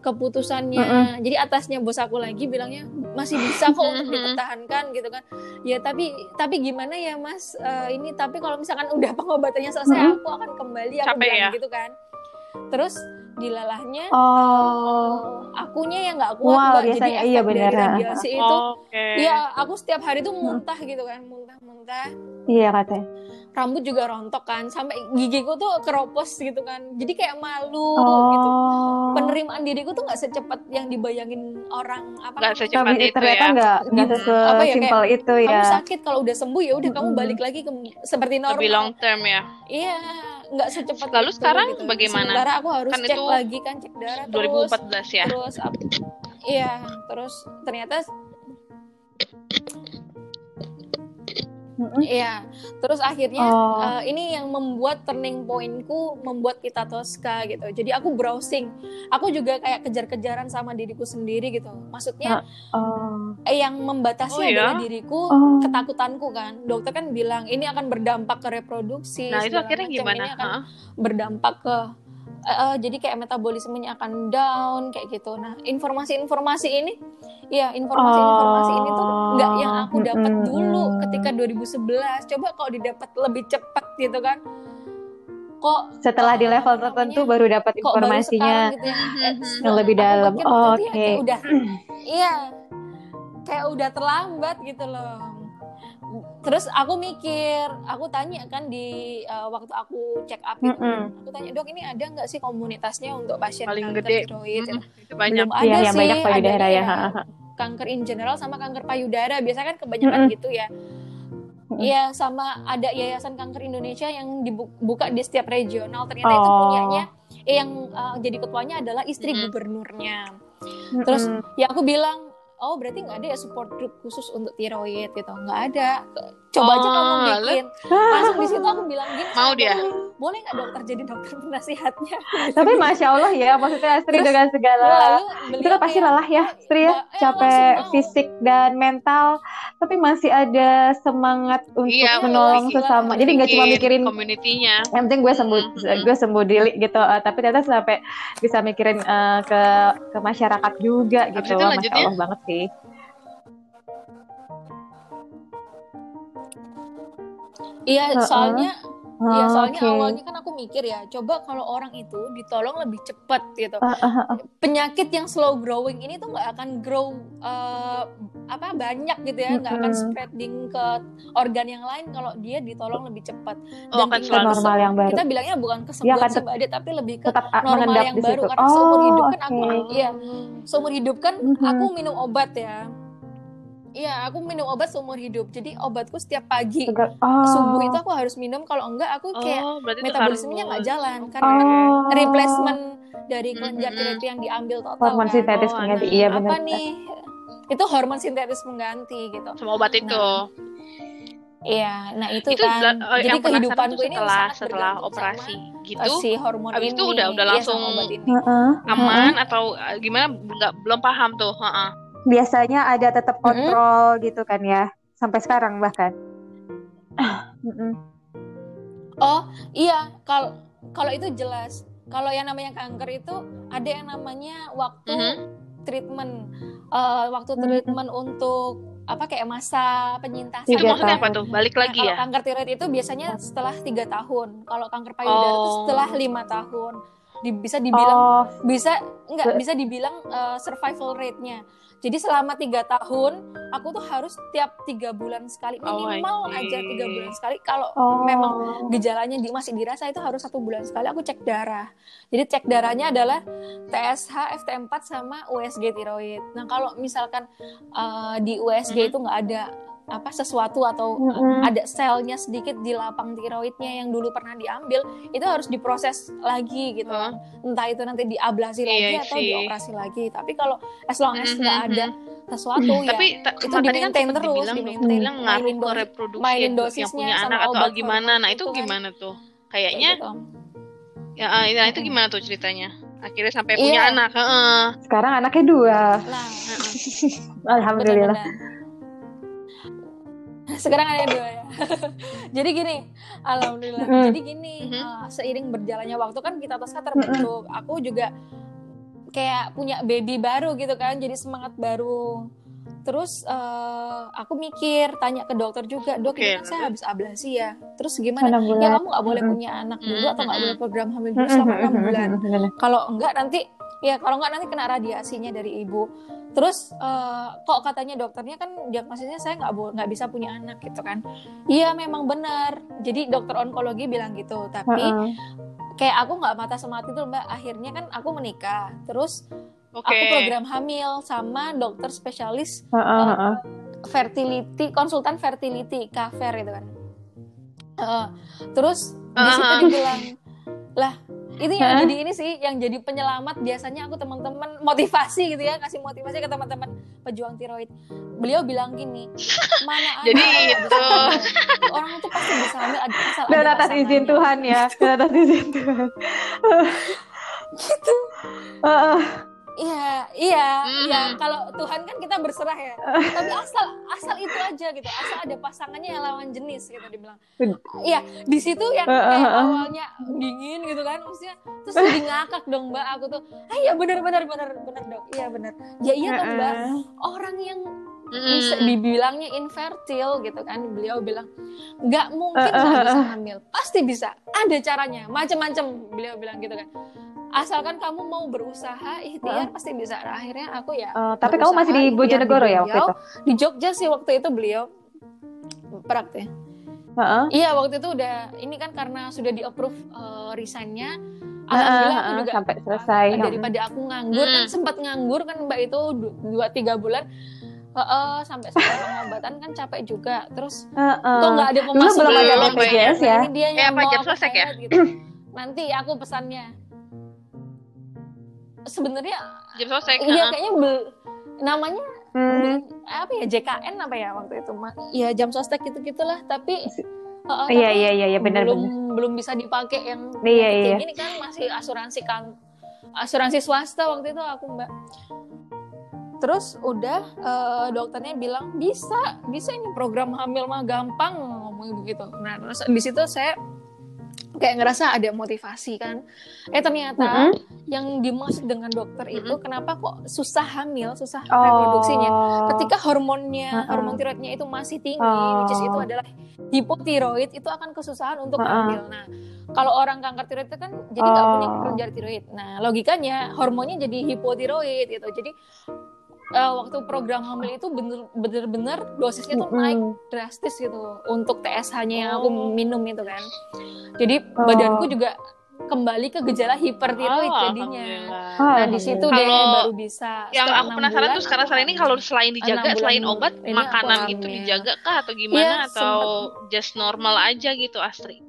keputusannya jadi atasnya bos aku lagi bilangnya masih bisa kok untuk dipertahankan gitu kan ya tapi tapi gimana ya mas Eh, ini tapi kalau misalkan udah pengobatannya selesai Mm-mm. aku akan kembali aku Capek bilang ya? gitu kan terus dilalahnya Oh. akunya yang nggak kuat Wow, Mbak. biasanya jadi iya efek benar. dari radiasi itu Oke. Iya, aku setiap hari tuh muntah gitu kan, muntah-muntah. Iya katanya. Rambut juga rontok kan, sampai gigiku tuh keropos gitu kan. Jadi kayak malu Oh. gitu. Penerimaan diriku tuh nggak secepat yang dibayangin orang apa Nggak namanya, secepat Tapi itu ternyata ya. nggak nggak Gitu. Apa ya, sesimpel itu ya. kamu sakit kalau udah sembuh ya udah kamu Mm-mm. balik lagi ke seperti normal. Lebih long term ya. Iya, nggak secepat Lalu itu, sekarang gitu. bagaimana? Sementara aku harus Kan cek itu lagi kan cek darah terus 2014 ya. terus iya terus ternyata. Iya, terus akhirnya Oh. eh, ini yang membuat turning pointku membuat kita Tosca gitu. Jadi aku browsing, aku juga kayak kejar-kejaran sama diriku sendiri gitu. Maksudnya Oh. eh, yang membatasi Oh, iya? adalah diriku, Oh. ketakutanku kan. Dokter kan bilang ini akan berdampak ke reproduksi. Nah, itu akhirnya macam. gimana? Ini akan Hah? berdampak ke eh, eh, jadi kayak metabolismenya akan down kayak gitu. Nah, informasi-informasi ini, ya informasi-informasi ini tuh nggak yang aku dapat Mm-mm. dulu ketika 2011. Coba kalau didapat lebih cepat gitu kan. Kok Setelah di eh, level tertentu namanya, baru dapat baru informasinya. sekarang gitu ya. Yang lebih dalam. Oh, ya oke. kayak udah iya. Kayak udah terlambat gitu loh. Terus aku mikir, aku tanya kan di eh, waktu aku check up itu, Mm-mm. aku tanya dok ini ada nggak sih komunitasnya untuk pasien Paling kanker gede. tiroid? Mm, Itu banyak. Belum ada Iya, yang sih, banyak payudara adanya ya. ya kanker in general sama kanker payudara. Biasanya kan kebanyakan Mm-mm. gitu ya. Iya, sama ada Yayasan Kanker Indonesia yang dibuka di setiap regional. Ternyata itu Oh. punyanya eh, yang eh, jadi ketuanya adalah istri Mm-mm. gubernurnya. Terus Mm-mm. ya aku bilang, oh berarti nggak ada ya support group khusus untuk tiroid gitu, nggak ada. Coba aja Oh, kamu lalu? bikin. Langsung di situ aku bilang gini, Mau dia? boleh nggak dokter jadi dokter penasihatnya? Tapi masya Allah ya, maksudnya Astri Terus, dengan segala itu kan pasti lelah ya, Astri ya, Mbak, eh, capek fisik dan mental, tapi masih ada semangat untuk Iya, menolong sesama. Jadi nggak cuma mikirin community-nya. yang penting gue sembuh, Mhm. gue sembuh diri gitu. Eh, tapi ternyata sampai bisa mikirin eh, ke ke masyarakat juga gitu. Wah, masya Allah banget sih. Iya, Heeh. soalnya Iya, Oh, soalnya oke. awalnya kan aku mikir ya, coba kalau orang itu ditolong lebih cepat gitu. Eh, eh, Penyakit yang slow growing ini tuh nggak akan grow eh, apa banyak gitu ya, nggak akan spreading ke organ yang lain kalau dia ditolong lebih cepat. Oh, Dan ke selalu. normal yang baru. Kita bilangnya bukan kesembuhan akan sih Mbak Ade, tapi lebih ke tetap normal yang baru situ. karena seumur hidup kan oke. aku iya seumur hidup kan Mhm. aku minum obat ya. Iya, aku minum obat seumur hidup. Jadi obatku setiap pagi Segar- oh. subuh itu aku harus minum kalau enggak aku kayak Oh, berarti itu metabolismenya nggak jalan karena kan Oh. replacement dari kelenjar Mhm. tiroid yang diambil total hormon kan. sintetis Oh, pengganti. nah, Iya apa benar. nih? Itu hormon sintetis pengganti gitu. Sama obat itu. Nah, Iya, nah itu, itu kan. eh, Jadi yang penasaran kehidupanku ini setelah setelah operasi sama, gitu si hormon Abis ini. itu udah- udah Iya, langsung- sama obat ini. Heeh, aman atau eh, gimana nggak belum paham tuh heeh. Biasanya ada tetap kontrol gitu kan ya sampai sekarang bahkan. Oh, iya, kalau kalau itu jelas. Kalau yang namanya kanker itu ada yang namanya waktu Mhm. treatment eh, waktu Mhm. treatment untuk apa kayak masa penyintasan. itu Tiga maksudnya apa tuh balik Nah, lagi kalau ya kanker tiroid itu biasanya setelah tiga tahun. Kalau kanker payudara itu Oh. setelah lima tahun. Di- bisa dibilang oh bisa nggak bisa dibilang uh, survival rate-nya. Jadi selama tiga tahun aku tuh harus tiap tiga bulan sekali Oh, minimal see. aja tiga bulan sekali. Kalau oh memang gejalanya di, masih dirasa itu harus satu bulan sekali aku cek darah. Jadi cek darahnya adalah TSH, FT4 sama USG tiroid. Nah kalau misalkan uh, di USG Mhm. itu nggak ada apa sesuatu atau uh, Mm-mm. ada selnya sedikit di lapang tiroidnya yang dulu pernah diambil itu harus diproses lagi gitu Heeh. entah itu nanti diablasi lagi Iya atau sih. dioperasi lagi tapi kalau as long as nggak mhm. ada sesuatu ya tapi ta- itu kan di-maintain sempat terus, dibilang di-maintain. dokter bilang ngaruh ke reproduksi mainin yang, punya anak atau obat gimana nah itu itu kan. gimana tuh Kayak kayaknya gitu. ya ah, nah itu gimana tuh ceritanya akhirnya sampai Iya. punya anak heeh. sekarang anaknya dua nah Heeh. alhamdulillah benar-benar sekarang ada dua ya. Jadi gini alhamdulillah. Mhm. jadi gini Mhm. uh, seiring berjalannya waktu kan kita Tosca terbentuk aku juga kayak punya baby baru gitu kan jadi semangat baru. Terus eh, aku mikir tanya ke dokter juga dok ini kan saya habis ablasi ya. Terus gimana? Ya kamu nggak boleh Mm-mm. punya anak dulu Mm, atau nggak mm, boleh mm. program hamil dulu selama enam bulan. Kalau enggak nanti ya kalau enggak nanti kena radiasinya dari ibu terus eh, kok katanya dokternya kan diagnosisnya saya nggak nggak bisa punya anak gitu kan iya memang benar jadi dokter onkologi bilang gitu tapi Heeh. kayak aku nggak mata semati tuh mbak akhirnya kan aku menikah terus Oke. aku program hamil sama dokter spesialis Heeh, heeh. fertility konsultan fertility kafer itu kan Heeh. terus di situ Ah, ah. dibilang lah itu yang Hah? jadi ini sih yang jadi penyelamat biasanya aku teman-teman motivasi gitu ya kasih motivasi ke teman-teman pejuang tiroid beliau bilang gini mana ada Jadi itu. orang itu pasti bisa hamil ada asal Dan ada atas izin pasangannya." Tuhan ya. Dan atas izin Tuhan. gitu Heeh. Iya, iya, iya. Kalau Tuhan kan kita berserah ya. Tapi asal asal itu aja gitu. Asal ada pasangannya yang lawan jenis gitu dibilang. Iya, di situ yang kayak awalnya dingin gitu kan, maksudnya terus jadi ngakak dong Mbak aku tuh. Ah iya benar benar benar benar dok. Iya benar. Ya iya dong Mbak. Orang yang Mm-mm. bisa dibilangnya infertil gitu kan beliau bilang nggak mungkin nggak bisa hamil pasti bisa ada caranya macam-macam beliau bilang gitu kan asalkan kamu mau berusaha ikhtiar pasti bisa Nah, akhirnya aku ya Oh, tapi kamu masih di Bojonegoro ya di waktu itu? di Jogja sih waktu itu beliau praktek Heeh. iya waktu itu udah ini kan karena sudah di approve uh, resignnya Heeh, alhamdulillah aku juga sampai selesai. uh, daripada aku nganggur kan Hmm. sempat nganggur kan mbak itu du- dua tiga bulan Heeh, sampai sampai pengobatan kan capek juga terus Heeh. kok nggak ada pemasukan belum ada BPJS ya. ini dia Eh, yang apa, mau aku ya? gitu. nanti aku pesannya sebenarnya Jam sosek. iya heeh. kayaknya bel- namanya Hmm. bel- apa ya JKN apa ya waktu itu Ma- ya jam sostek gitu gitulah tapi heeh, Iya tapi iya iya iya benar belum benar. belum bisa dipakai yang Iya, kayak iya. gini kan masih asuransi kan asuransi swasta waktu itu aku mbak terus udah eh, dokternya bilang bisa bisa ini program hamil mah gampang ngomong begitu nah terus di situ saya kayak ngerasa ada motivasi kan eh ternyata Mm-mm. yang dimaksud dengan dokter itu kenapa kok susah hamil susah Oh. reproduksinya ketika hormonnya Uh-uh. hormon tiroidnya itu masih tinggi Oh. which is itu adalah hipotiroid itu akan kesusahan untuk Uh-uh. hamil nah kalau orang kanker tiroid itu kan jadi nggak punya Oh. kelenjar tiroid nah logikanya hormonnya jadi hipotiroid gitu jadi eh, waktu program hamil itu bener- bener-bener dosisnya tuh naik drastis gitu untuk TSH-nya yang aku Oh. minum itu kan jadi Oh. badanku juga kembali ke gejala hipertiroid Oh, jadinya. Ah, Nah di situ deh baru bisa. Yang aku penasaran bulan, tuh sekarang saat ini kalau selain dijaga, selain obat, makanan gitu dijaga kah atau gimana? Iya, atau just normal aja gitu Astri?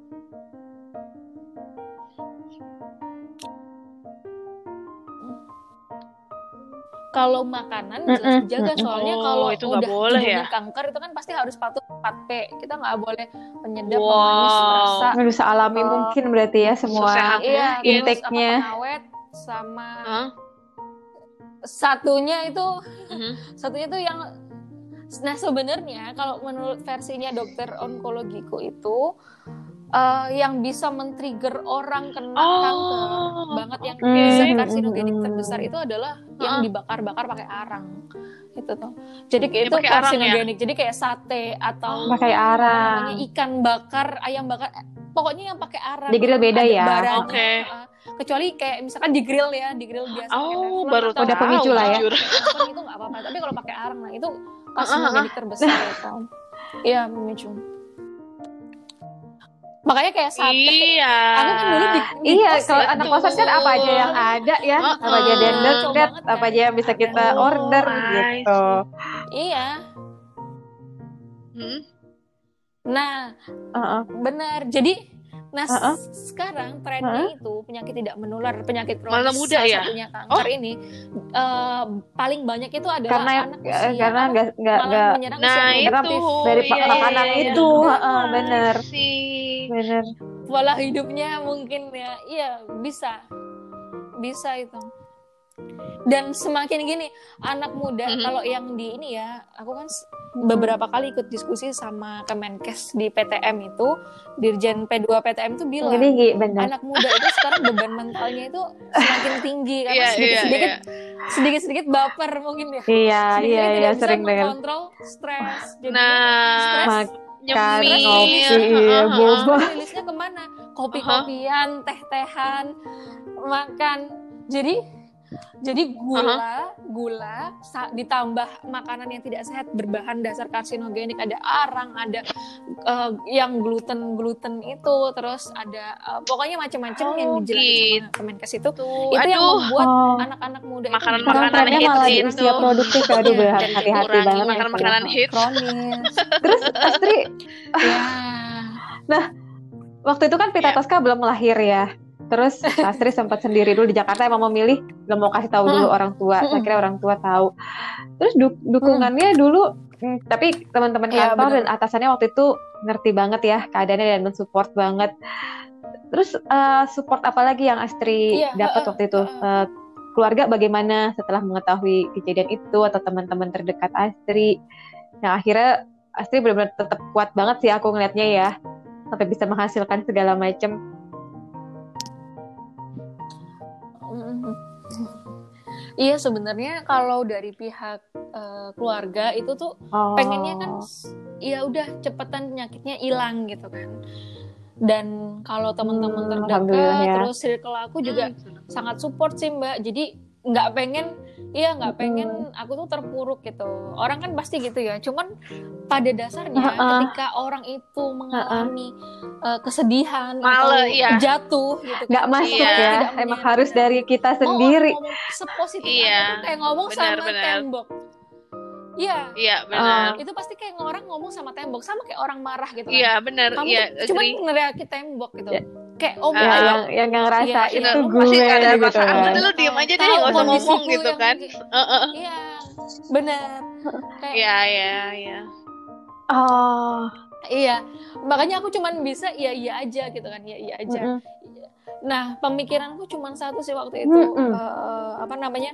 Kalau makanan jelas dijaga mm-mm. soalnya Oh, kalau itu nggak udah boleh ya? kanker itu kan pasti harus patuh 4P. Kita nggak boleh penyedap, Wow. pemanis, rasa. Aduh, sealami Oh. mungkin berarti ya semua. Sesehat Iya, Intake-nya. pengawet sama Hah? satunya itu Mhm. satunya tuh yang nah sebenarnya kalau menurut versinya dokter onkologiku itu eh, yang bisa men-trigger orang kena Oh, kanker banget yang zat Hmm, karsinogenik terbesar itu adalah Ah. yang dibakar-bakar pakai arang itu tuh jadi kayak Yang itu pakai arang ya? karsinogenik jadi kayak sate atau Pakai apa arang. namanya, ikan bakar ayam bakar pokoknya yang pakai arang Di grill beda ya? Oke. eh, kecuali kayak misalkan di grill ya di grill biasa pakai Oh, teflon baru. Udah pemicu lah ya. Teflon itu nggak apa-apa tapi kalau pakai arang nah itu karsinogenik terbesar itu iya pemicu makanya kayak sate Iya. aku kan dulu di, di Iya, kos kalau ya, anak kosan kan apa aja yang ada ya, Heeh. apa aja ada yang banget apa kan. aja yang bisa kita Oh, order I gitu. iya Hmm? nah Heeh. benar jadi nah Heeh. s- sekarang trennya itu penyakit tidak menular penyakit kronis Malah muda ya? satunya kanker Oh. ini eh, paling banyak itu adalah Karena anak eh, usia karena nggak nggak malah nggak menyerang Nah, usia itu dari Iya, iya, makanan iya, iya. itu, iya. heeh, bener, sih. bener. pola hidupnya mungkin ya iya bisa bisa itu dan semakin gini anak muda Mhm. kalau yang di ini ya aku kan beberapa kali ikut diskusi sama Kemenkes di PTM itu Dirjen P2 PTM itu bilang anak muda itu sekarang beban mentalnya itu semakin tinggi karena Iya, iya, sedikit-sedikit iya. sedikit-sedikit baper mungkin ya. Iya, iya, iya, sering dengar. mengontrol stres. Jadi Nah, stres nyemil. ngopi, iya, boba. rilisnya ke mana? Kopi-kopian, teh-tehan, makan. Jadi jadi gula, gula sa- ditambah makanan yang tidak sehat berbahan dasar karsinogenik, ada arang, ada eh, yang gluten gluten itu, terus ada eh, pokoknya macam-macam Oh, yang dijelasin sama Kemenkes itu. Tuh, itu yang aduh. membuat Oh. anak-anak muda Makanan- itu makanan hits malah itu. usia produktif ya, aduh Iya, ber- Dan hati-hati dikurangi banget ya makanan-makanan sekarang. hits. kronis. Terus Astri, ya. waktu itu kan Pita Iya. Tosca belum lahir ya. Terus Astri sempat sendiri dulu di Jakarta emang memilih gak mau kasih tahu dulu orang tua. Mm-mm. Akhirnya orang tua tahu. Terus du- dukungannya dulu hmm, tapi teman-teman Iya, kantor benar. dan atasannya waktu itu ngerti banget ya keadaannya dan mensupport banget. Terus eh, support apa lagi yang Astri Iya, dapat heeh, waktu itu? Eh, keluarga bagaimana setelah mengetahui kejadian itu atau teman-teman terdekat Astri? Yang akhirnya Astri benar-benar tetap kuat banget sih aku ngelihatnya ya sampai bisa menghasilkan segala macam. Iya sebenarnya kalau dari pihak eh, keluarga itu tuh Oh. pengennya kan ya udah cepetan penyakitnya hilang gitu kan. Dan kalau teman-teman Hmm, terdekat ya. terus circle aku juga sangat support sih Mbak. Jadi nggak pengen iya nggak pengen aku tuh terpuruk gitu. Orang kan pasti gitu ya. Cuman pada dasarnya Heeh. ketika orang itu mengalami eh, kesedihan Male, atau iya. jatuh gitu kan. nggak masuk Iya. ya, emang harus dari kita Mau sendiri. ngomong sepositif Iya. kayak ngomong Benar, sama benar. tembok. Iya, Iya, benar. itu pasti kayak orang ngomong sama tembok, sama kayak orang marah gitu kan. Iya, benar. Kamu Iya, cuma agree. ngeraki tembok gitu. Ya. Kayak oh iya. yang yang nggak ngerasa Iya, itu iya. Gue pasti ada gitu perasaan, kan. udah lu diem aja deh, nggak usah ngomong gitu yang- kan. Heeh. Iya, bener. Kayak Iya, iya, iya. Oh, iya, makanya aku cuman bisa iya iya aja gitu kan, iya iya aja. mm-mm. Nah, pemikiranku cuma satu sih waktu itu Mm-mm. eh, apa namanya?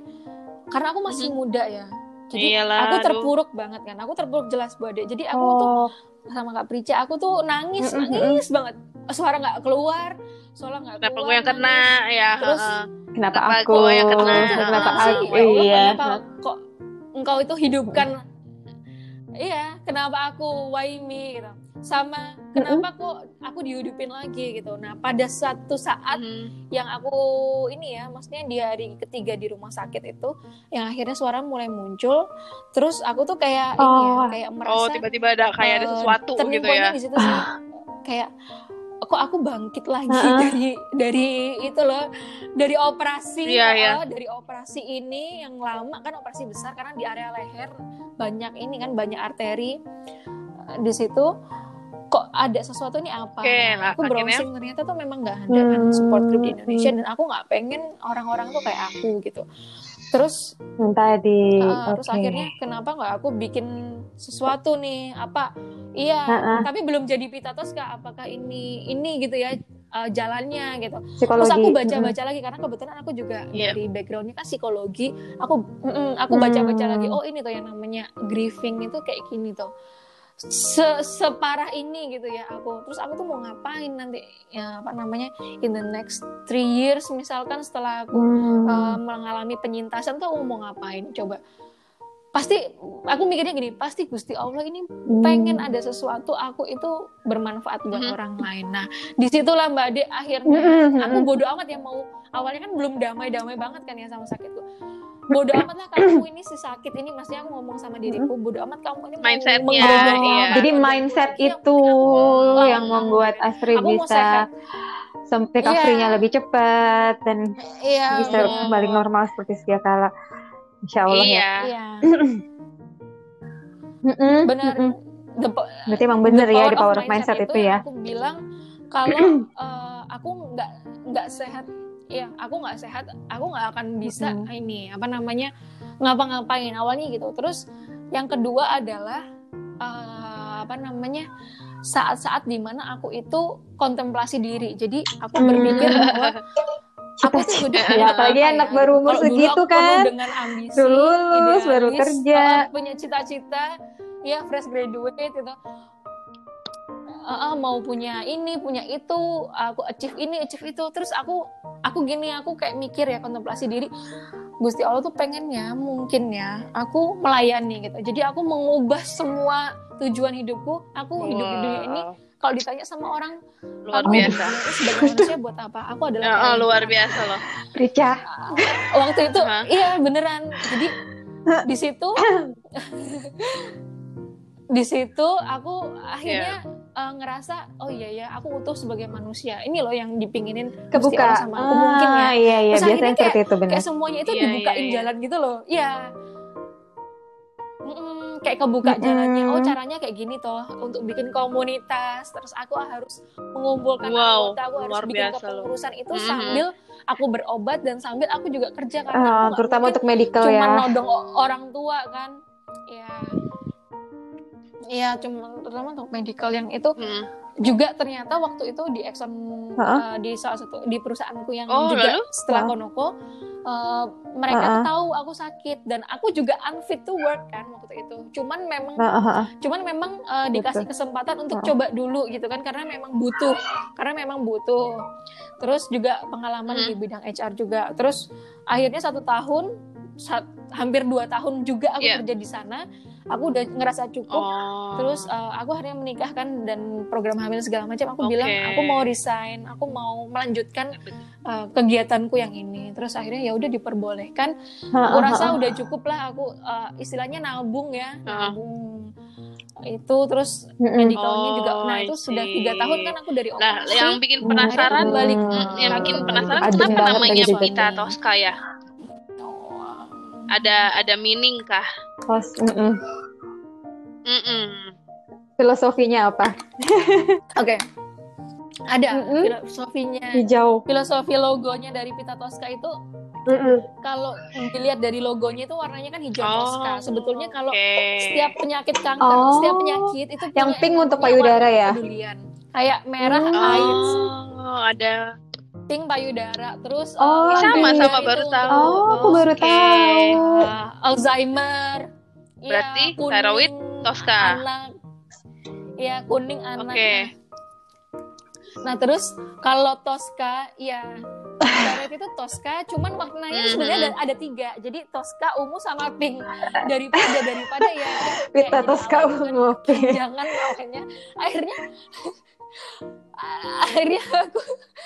Karena aku masih muda ya. Jadi Iyalah, aku aduh. terpuruk banget kan. Aku terpuruk jelas Bade. Jadi aku tuh Oh, sama Kak Prica, aku tuh nangis, nangis banget. Suara nggak keluar, suara nggak keluar. Kenapa gue yang kena nangis. ya? Terus heeh. kenapa Kenapa aku? gue yang kena? Kenapa Kenapa sih? aku? Ya Allah, Iya. Kenapa kok engkau itu hidupkan? Iya, kenapa aku why me gitu. Sama kenapa kok aku dihidupin lagi gitu. Nah, pada satu saat Mhm. yang aku ini ya, maksudnya di hari ketiga di rumah sakit itu, yang akhirnya suara mulai muncul, terus aku tuh kayak ini ya, Oh. kayak Oh, merasa tiba-tiba ada kayak ada eh, sesuatu gitu ya. di situ sih. kayak kok aku bangkit lagi Heeh. dari dari itu loh, dari operasi, Iya, iya. eh, dari operasi ini yang lama kan operasi besar karena di area leher banyak ini kan banyak arteri Eh, di situ kok ada sesuatu ini apa? Oke, Nah, aku browsing ternyata tuh memang nggak ada kan support group di Indonesia Hmm. dan aku nggak pengen orang-orang tuh kayak aku gitu. Terus tadi. uh, terus Oke. akhirnya kenapa nggak aku bikin sesuatu nih? Apa? Iya, Ha-ha. tapi belum jadi pita Tosca. Apakah ini ini gitu ya uh, jalannya gitu? psikologi. Terus aku Mm-mm. baca-baca lagi karena kebetulan aku juga Iya. dari backgroundnya kan psikologi. Aku mm-mm, aku baca-baca Hmm. lagi. Oh ini tuh yang namanya grieving itu kayak gini tuh. Se separah ini gitu ya aku. Terus aku tuh mau ngapain nanti ya apa namanya in the next three years misalkan setelah aku Hmm. uh, mengalami penyintasan tuh aku mau ngapain coba pasti aku mikirnya gini pasti Gusti Allah ini pengen ada sesuatu aku itu bermanfaat buat Mhm. orang lain nah di situlah Mbak Ade akhirnya Mm-mm. aku bodoh amat yang mau awalnya kan belum damai-damai banget kan ya sama sakitku bodoh amat lah kamu ini si sakit ini maksudnya aku ngomong sama diriku bodoh amat kamu ini Mindsetnya, iya. Jadi mindset yang itu penting aku- yang membuat Astri bisa sehat sem- recovery-nya Iya. lebih cepat dan iya bisa benar. kembali normal seperti sedia kala. Insya Allah ya. Iya. iya Mm-mm, benar Berarti emang bener the ya di power of mindset, itu, ya. yang Aku bilang kalau eh, aku nggak nggak sehat, ya aku nggak sehat, aku nggak akan bisa Mm-mm. ini apa namanya ngapa-ngapain awalnya gitu. Terus yang kedua adalah eh, apa namanya saat-saat di mana aku itu kontemplasi diri. Jadi aku berpikir Hmm. bahwa aku tuh Cita-cita. udah Ya, apalagi apa anak ya, baru umur segitu aku kan. dengan ambisi lulus, baru kerja. uh, punya cita-cita ya fresh graduate gitu Uh, uh, mau punya ini punya itu aku achieve ini achieve itu terus aku aku gini aku kayak mikir ya kontemplasi diri Gusti Allah tuh pengennya mungkin ya aku melayani gitu jadi aku mengubah semua tujuan hidupku aku hidup di dunia ini Wow. kalau ditanya sama orang luar aku biasa. sebagai manusia buat apa aku adalah oh, pelayan luar biasa loh. Rica. waktu itu Hah? iya beneran jadi di situ di situ aku akhirnya eh, ngerasa oh iya ya aku utuh sebagai manusia ini loh yang dipinginin Kebuka. Allah sama aku mungkin ya Ah, Iya, iya. Terus Biasanya seperti itu benar. kayak semuanya itu Iya, dibukain iya, iya. jalan gitu loh iya Mm-mm, kayak kebuka Mm-mm. jalannya oh caranya kayak gini toh untuk bikin komunitas terus aku harus mengumpulkan Wow, anggota aku harus luar bikin biasa loh. kepengurusan itu Mhm. sambil aku berobat dan sambil aku juga kerja karena Ah, aku terutama untuk medical cuma ya. nodong o- orang tua kan ya Iya, cuma terutama untuk medical yang itu Hmm. juga ternyata waktu itu di Exxon Ha-ha. eh, di salah satu di perusahaanku yang Oh, juga lalu? setelah Ha. Konoko eh, mereka Ha-ha. tuh tahu aku sakit dan aku juga unfit to work kan waktu itu. Cuman memang ah. cuman memang eh, dikasih kesempatan untuk Ha. coba dulu gitu kan karena memang butuh. Karena memang butuh. Terus juga pengalaman Hmm. di bidang HR juga. Terus akhirnya satu tahun sa- hampir dua tahun juga aku Iya. kerja di sana. Aku udah ngerasa cukup Oh. Terus uh, aku akhirnya menikah kan dan program hamil segala macam aku Oke. bilang aku mau resign, aku mau melanjutkan uh, kegiatanku yang ini. Terus akhirnya ya udah diperbolehkan. Aku rasa ah. udah cukup lah aku uh, istilahnya nabung ya, nabung. Itu terus medicalnya juga Oh, nah I itu sudah tiga tahun kan aku dari Nah, operasi. yang bikin penasaran, balik. Hmm, yang bikin penasaran Adem kenapa namanya juga Pita nih. Tosca ya? Oh, Ada ada meaning kah? Kos, mm-mm. Mm-mm. Filosofinya apa? Oke. Ada Mm-mm. filosofinya. Hijau. Filosofi logonya dari Pita Tosca itu Mm-mm. kalau dilihat dari logonya itu warnanya kan hijau Oh, Tosca. Sebetulnya kalau oke. setiap penyakit kanker, Oh, setiap penyakit itu yang pink untuk payudara ya? Kayak merah Hmm. AIDS, Oh, ada. Pink payudara, terus Oh, uh, sama sama itu baru tahu. Oh, aku baru Oke. tahu. uh, Alzheimer. Iya, Berarti kuning thyroid Tosca. Anak. Ya, kuning anak. Oke. Nah, terus kalau Tosca, ya thyroid itu Tosca, cuman maknanya Mhm. sebenarnya ada, ada tiga. Jadi Tosca, ungu sama pink. Daripada daripada ya Pita Tosca gitu kan. ungu. jangan makanya akhirnya akhirnya aku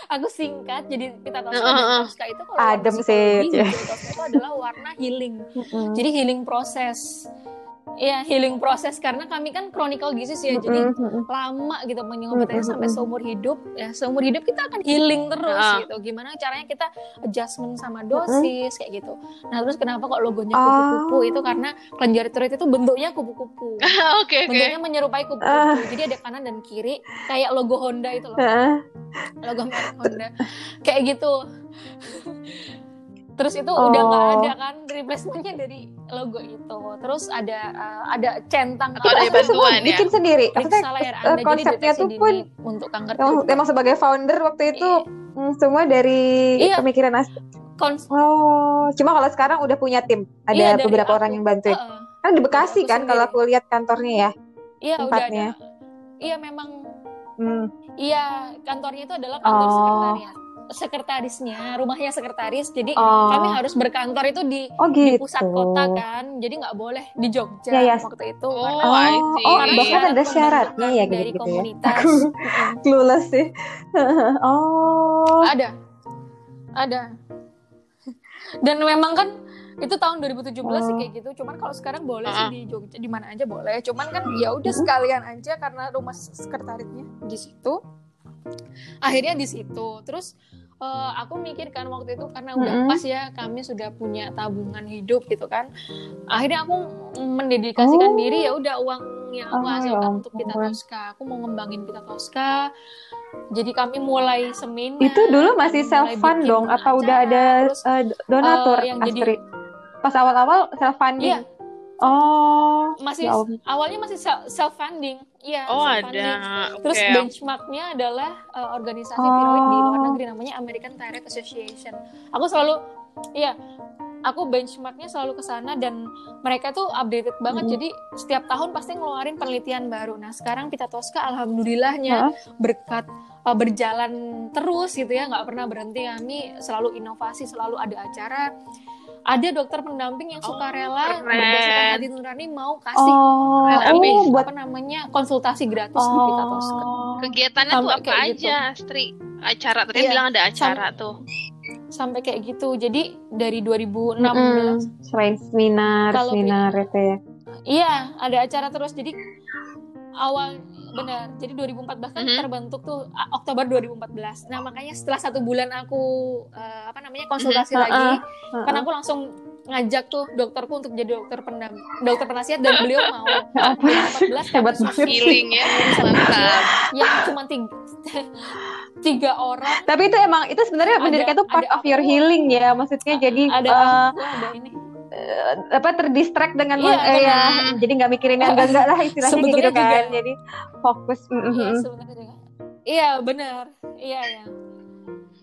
aku singkat jadi pita tosca dan Heeh. tosca itu kalau Adem sih, tosca itu adalah warna healing Mm-mm. jadi healing proses Iya healing proses karena kami kan chronicle disease ya jadi Mm-mm. lama gitu mengobatinnya Mm-mm. sampai seumur hidup ya seumur hidup kita akan healing terus Ah. gitu gimana caranya kita adjustment sama dosis kayak gitu nah terus kenapa kok logonya Oh. kupu-kupu itu karena kelenjar tiroid itu bentuknya kupu-kupu Oke, oke. bentuknya menyerupai kupu-kupu Ah. jadi ada kanan dan kiri kayak logo Honda itu loh Heeh. logo merek Honda kayak gitu terus itu Oh. udah nggak ada kan replacementnya dari logo itu terus ada uh, ada centang Atau ada Itu semua bantuan ya? bikin sendiri. Maksudnya layar anda jadi konsepnya tuh pun untuk kanker emang, tiroid. emang sebagai founder waktu itu mm, semua dari Iya. pemikiran as Kons- Oh, cuma kalau sekarang udah punya tim. Ada Iya, beberapa aku. orang yang bantuin. Heeh. Kan di Bekasi aku kan kalau sendiri. aku lihat kantornya ya. iya udah Tempatnya. ada iya memang Hmm. iya kantornya itu adalah kantor Oh. sekretariat sekretarisnya rumahnya sekretaris jadi Oh. kami harus berkantor itu di Oh di gitu. pusat kota kan jadi nggak boleh di Jogja Ya, ya. waktu itu Oh, karena Oh, oh, bahkan ada syarat syaratnya ya pembentukan dari gitu-gitu ya. komunitas Aku Mm-mm. clueless sih. oh. ada ada dan memang kan itu tahun 2017 sih Oh. kayak gitu cuman kalau sekarang boleh sih di Jogja di mana aja boleh cuman kan ya udah sekalian aja karena rumah sekretarisnya di situ akhirnya di situ terus eh, aku mikir kan waktu itu karena udah Mm-mm. pas ya kami sudah punya tabungan hidup gitu kan akhirnya aku mendedikasikan Oh. diri ya udah uang yang aku Oh, ya hasilkan untuk Pita ampun. Tosca aku mau ngembangin Pita Tosca jadi kami mulai seminar Itu dulu masih self fund dong apa udah acara, ada terus, eh, donatur eh, yang jadi- Astri? Pas awal-awal self funding. iya Oh. masih ya awalnya masih self funding iya Oh ada. funding. Terus benchmarknya adalah uh, organisasi Oh. tiroid di luar negeri namanya American Thyroid Association. Aku selalu, iya, aku benchmarknya selalu ke sana dan mereka tuh updated banget. Mhm. Jadi setiap tahun pasti ngeluarin penelitian baru. Nah sekarang Pita Tosca alhamdulillahnya berkat uh, berjalan terus gitu ya, nggak pernah berhenti kami selalu inovasi, selalu ada acara. Ada dokter pendamping yang suka Oh, rela keren. berdasarkan hati nurani mau kasih Oh, Tapi oh, buat apa namanya konsultasi gratis di Pita Tosca. oh. Kegiatannya tuh Sampai apa kayak gitu. aja, Astri? Acara tadi Iya. bilang ada acara tuh. sampai kayak gitu. Jadi dari 2016 Mm-mm. selain seminar, seminar itu ya. iya ada acara terus. Jadi awal benar. Jadi 2014 kan Mhm. terbentuk tuh Oktober 2014. Nah, makanya setelah satu bulan aku eh, apa namanya konsultasi Mhm. lagi, Uh-uh. kan aku langsung ngajak tuh dokterku untuk jadi dokter pendam dokter penasihat dan beliau mau. Apa? 2014 Hebat kami banget. susun Healing ya, mantap. yang cuma tiga, tiga orang Tapi itu emang itu sebenarnya pendidikan itu part ada of your aku. healing ya. Maksudnya jadi ada aku ada ini eh, apa terdistract dengan Iya, eh, ya, jadi nggak mikirin yang enggak enggak lah istilahnya kayak gitu kan. juga. Jadi fokus. mm, mm, Iya sebenarnya. Benar. Iya ya.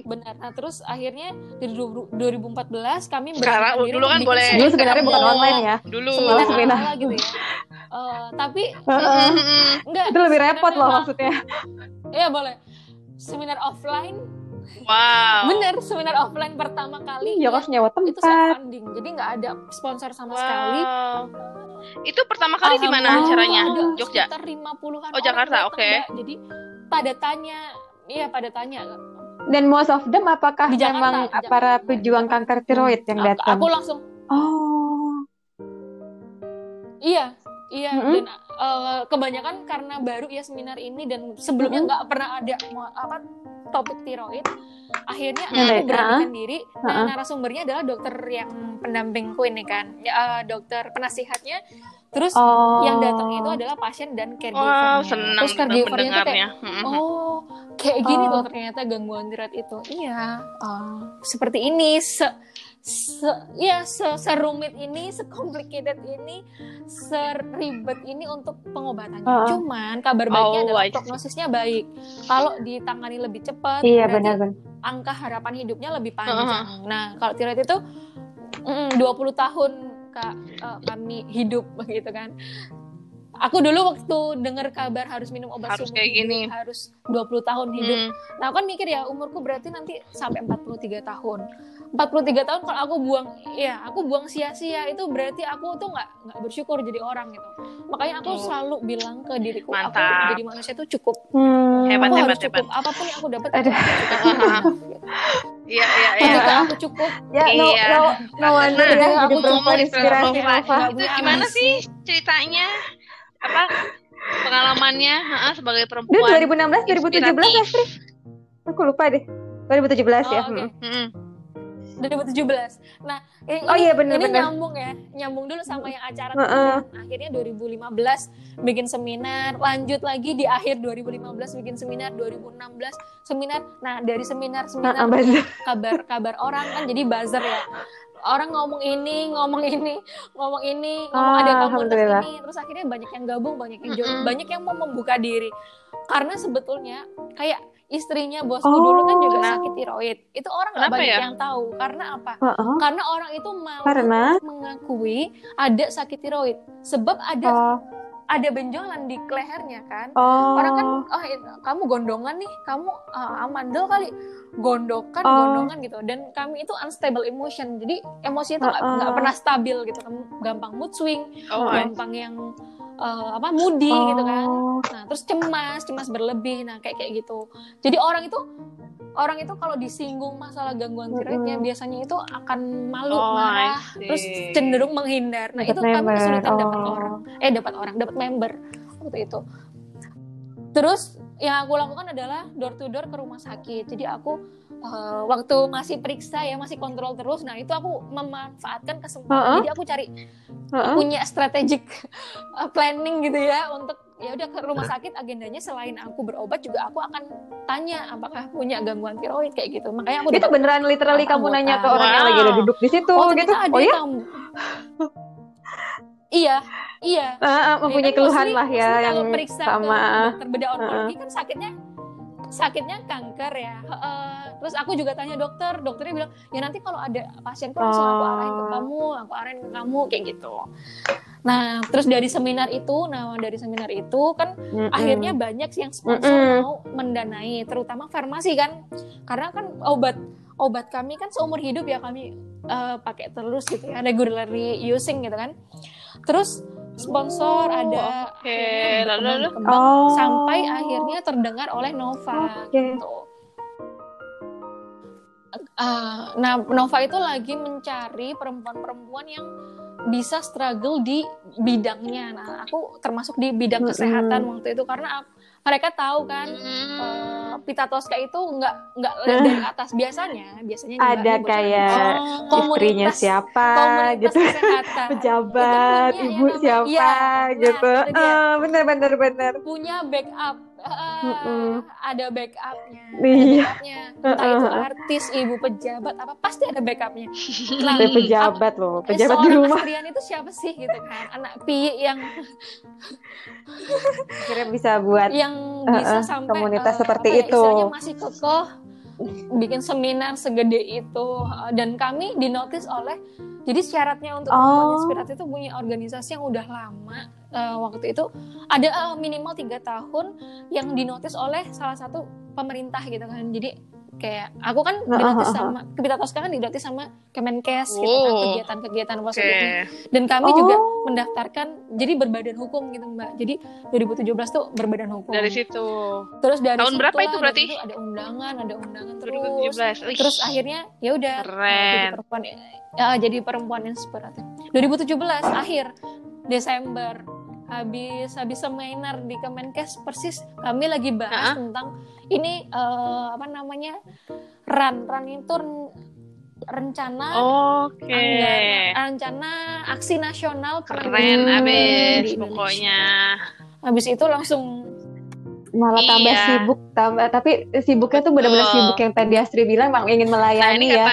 Benar. Nah terus akhirnya dari du- 2014 kami Sekarang dulu kan boleh Dulu sebenarnya bukan online ya. Dulu. Seminar seminar. ala gitu ya. Eh, tapi Heeh. Mm-mm. enggak. Itu lebih repot sebenarnya loh maksudnya. Iya boleh. Seminar offline, Wow. bener seminar offline pertama kali Ya harus nyewa itu tempat. funding, jadi nggak ada sponsor sama Wow. sekali. Itu pertama kali di mana acaranya? Ada Jogja. sekitar 50-an Oh, Jakarta, oke. Mbak. Jadi pada tanya, iya pada tanya. Dan most of them apakah Di Jakarta, memang di Jakarta. para pejuang kanker tiroid yang Aku- datang? Aku langsung Oh. Iya, iya Mm-mm. dan eh, kebanyakan karena baru ya seminar ini dan sebelumnya nggak pernah ada apa topik tiroid. Akhirnya Ya, aku baik. beranikan diri. Nah, Ha-ha. narasumbernya adalah dokter yang pendampingku ini kan, ya, eh, dokter penasihatnya. Terus Oh. yang datang itu adalah pasien dan caregiver. Wow, senang Terus caregivernya tuh kayak. Oh, kayak gini Oh. loh ternyata gangguan tiroid itu. Iya, oh, seperti ini, se, se, ya se, serumit ini, secomplicated ini, seribet ini untuk pengobatannya. Oh. Cuman kabar baiknya Oh, adalah prognosisnya baik. Kalau ditangani lebih cepat, Iya berarti benar-benar. angka harapan hidupnya lebih panjang. Nah, kalau tiroid itu mm, 20 tahun kak eh, kami hidup begitu kan. Aku dulu waktu dengar kabar harus minum obat Harus kayak hidup, gini. harus 20 tahun hidup. Mm. Nah, aku kan mikir ya umurku berarti nanti sampai 43 tahun. 43 tahun kalau aku buang ya, aku buang sia-sia itu berarti aku tuh nggak nggak bersyukur jadi orang gitu. Makanya aku Oh. selalu bilang ke diriku Mantap. aku jadi manusia itu cukup. Hmm. Hebat, aku hebat, harus cukup. hebat. Apa pun yang aku dapat. Iya, iya, iya. Ketika aku cukup, Ya, no, Iya. no, no wonder Nah, ya aku perempuan inspirasi. Nggak Itu gimana sih ceritanya? Apa pengalamannya ha, sebagai Dia perempuan? 2016, 2017 inspiratif. Astri? Aku lupa deh. 2017 ya. Oh, oke. hmm. Mm-mm. 2017. Nah, ini, Oh iya, ini bener-bener. nyambung ya. Nyambung dulu sama yang acara Heeh. kemarin. Akhirnya 2015 bikin seminar, lanjut lagi di akhir 2015 bikin seminar, 2016 seminar. Nah, dari seminar-seminar buzzer. kabar-kabar orang kan jadi buzzer ya. Orang ngomong ini, ngomong ini, ngomong ini, ngomong Ah, ada komunitas ini, terus akhirnya banyak yang gabung, banyak yang join, Mm-mm. banyak yang mau membuka diri. Karena sebetulnya kayak istrinya bosku Oh. dulu kan juga Kenapa? sakit tiroid. Itu orang nggak Kenapa banyak ya? yang tahu. Karena apa? Heeh. Karena orang itu malu Karena? mengakui ada sakit tiroid. Sebab ada Oh. ada benjolan di lehernya kan. Oh. Orang kan, oh i- kamu gondongan nih, kamu uh, amandel kali, gondokan, Oh. gondongan gitu. Dan kami itu unstable emotion, jadi emosinya tuh nggak Uh-uh. nggak pernah stabil gitu. Kamu gampang mood swing, Oh, gampang yang uh, apa moody Oh. gitu kan. Nah terus cemas, cemas berlebih, nah kayak kayak gitu. Jadi orang itu orang itu kalau disinggung masalah gangguan tiroidnya Mm-mm. biasanya itu akan malu, Oh, marah, terus cenderung menghindar. Nah Dapat itu kami member. kesulitan dapat Oh. orang, eh dapat orang, dapat member waktu itu. Terus yang aku lakukan adalah door to door ke rumah sakit. Jadi aku eh, waktu masih periksa ya masih kontrol terus. Nah itu aku memanfaatkan kesempatan. Uh-uh. Jadi aku cari Heeh. punya strategic uh, planning gitu ya untuk ya udah ke rumah sakit agendanya selain aku berobat juga aku akan tanya apakah punya gangguan tiroid kayak gitu. Makanya aku Itu beneran literally kamu anggota. nanya ke orang yang Wow. lagi udah duduk di situ Oh, gitu. ada Oh ya? kamu. iya iya ah, mempunyai kan keluhan mostly- lah ya yang kalau periksa ke sama dokter bedah onkologi kan sakitnya sakitnya kanker ya Heeh. Terus aku juga tanya dokter dokternya bilang ya nanti kalau ada pasien langsung aku arahin ke Oh. kamu aku arahin ke kamu kayak gitu nah terus dari seminar itu nah dari seminar itu kan Mm-mm. akhirnya banyak sih yang sponsor Mm-mm. mau mendanai terutama farmasi kan karena kan obat obat kami kan seumur hidup ya kami eh, pakai terus gitu ya regularly using gitu kan terus sponsor Oh, ada akhirnya Lalu, lalu? Oh. sampai akhirnya terdengar oleh Nova Oke. gitu Eh, nah Nova itu lagi mencari perempuan-perempuan yang bisa struggle di bidangnya. Nah, aku termasuk di bidang kesehatan waktu itu karena ap- mereka tahu kan Hmm. eh, pita toska itu nggak nggak dari atas. Biasanya biasanya ada kayak Oh, istrinya komunitas- siapa komunitas gitu. kesehatan. Pejabat ibu siapa iya, gitu. nah, itu dia. Ah, bener bener bener. Punya backup Eh, Mm-mm. ada backupnya Iya. entah itu artis ibu pejabat apa pasti ada backupnya nah, pejabat loh eh, pejabat di seorang rumah Astrian itu siapa sih gitu kan anak pi yang akhirnya bisa buat yang bisa Uh-uh, sampai komunitas eh, seperti ya, itu. masih kokoh bikin seminar segede itu. Eh, dan kami dinotis oleh jadi syaratnya untuk Oh. inspiratif itu punya organisasi yang udah lama. Eh, waktu itu ada eh, minimal tiga tahun yang dinotis oleh salah satu pemerintah gitu kan. Jadi kayak aku kan Uh-uh, sama Kepita Toska kan dinotis sama Kemenkes gitu kan Oh. kegiatan-kegiatan Oke. positifnya dan kami Oh. juga mendaftarkan jadi berbadan hukum gitu mbak jadi 2017 tuh berbadan hukum Dari situ. terus dari Tahun berapa itu berarti? situ ada undangan ada undangan terus 2017. Wih. terus akhirnya ya udah uh, jadi perempuan ya, jadi perempuan inspiratif 2017 akhir Desember habis habis seminar di Kemenkes persis kami lagi bahas Ha-ha. tentang ini eh, apa namanya ran ran itu ren- rencana Oke. anggaran- rencana aksi nasional Keren abis pokoknya. habis itu langsung malah tambah Iya. sibuk tambah tapi sibuknya tuh benar-benar Betul. sibuk yang tadi Astri bilang memang ingin Nah melayani ini ya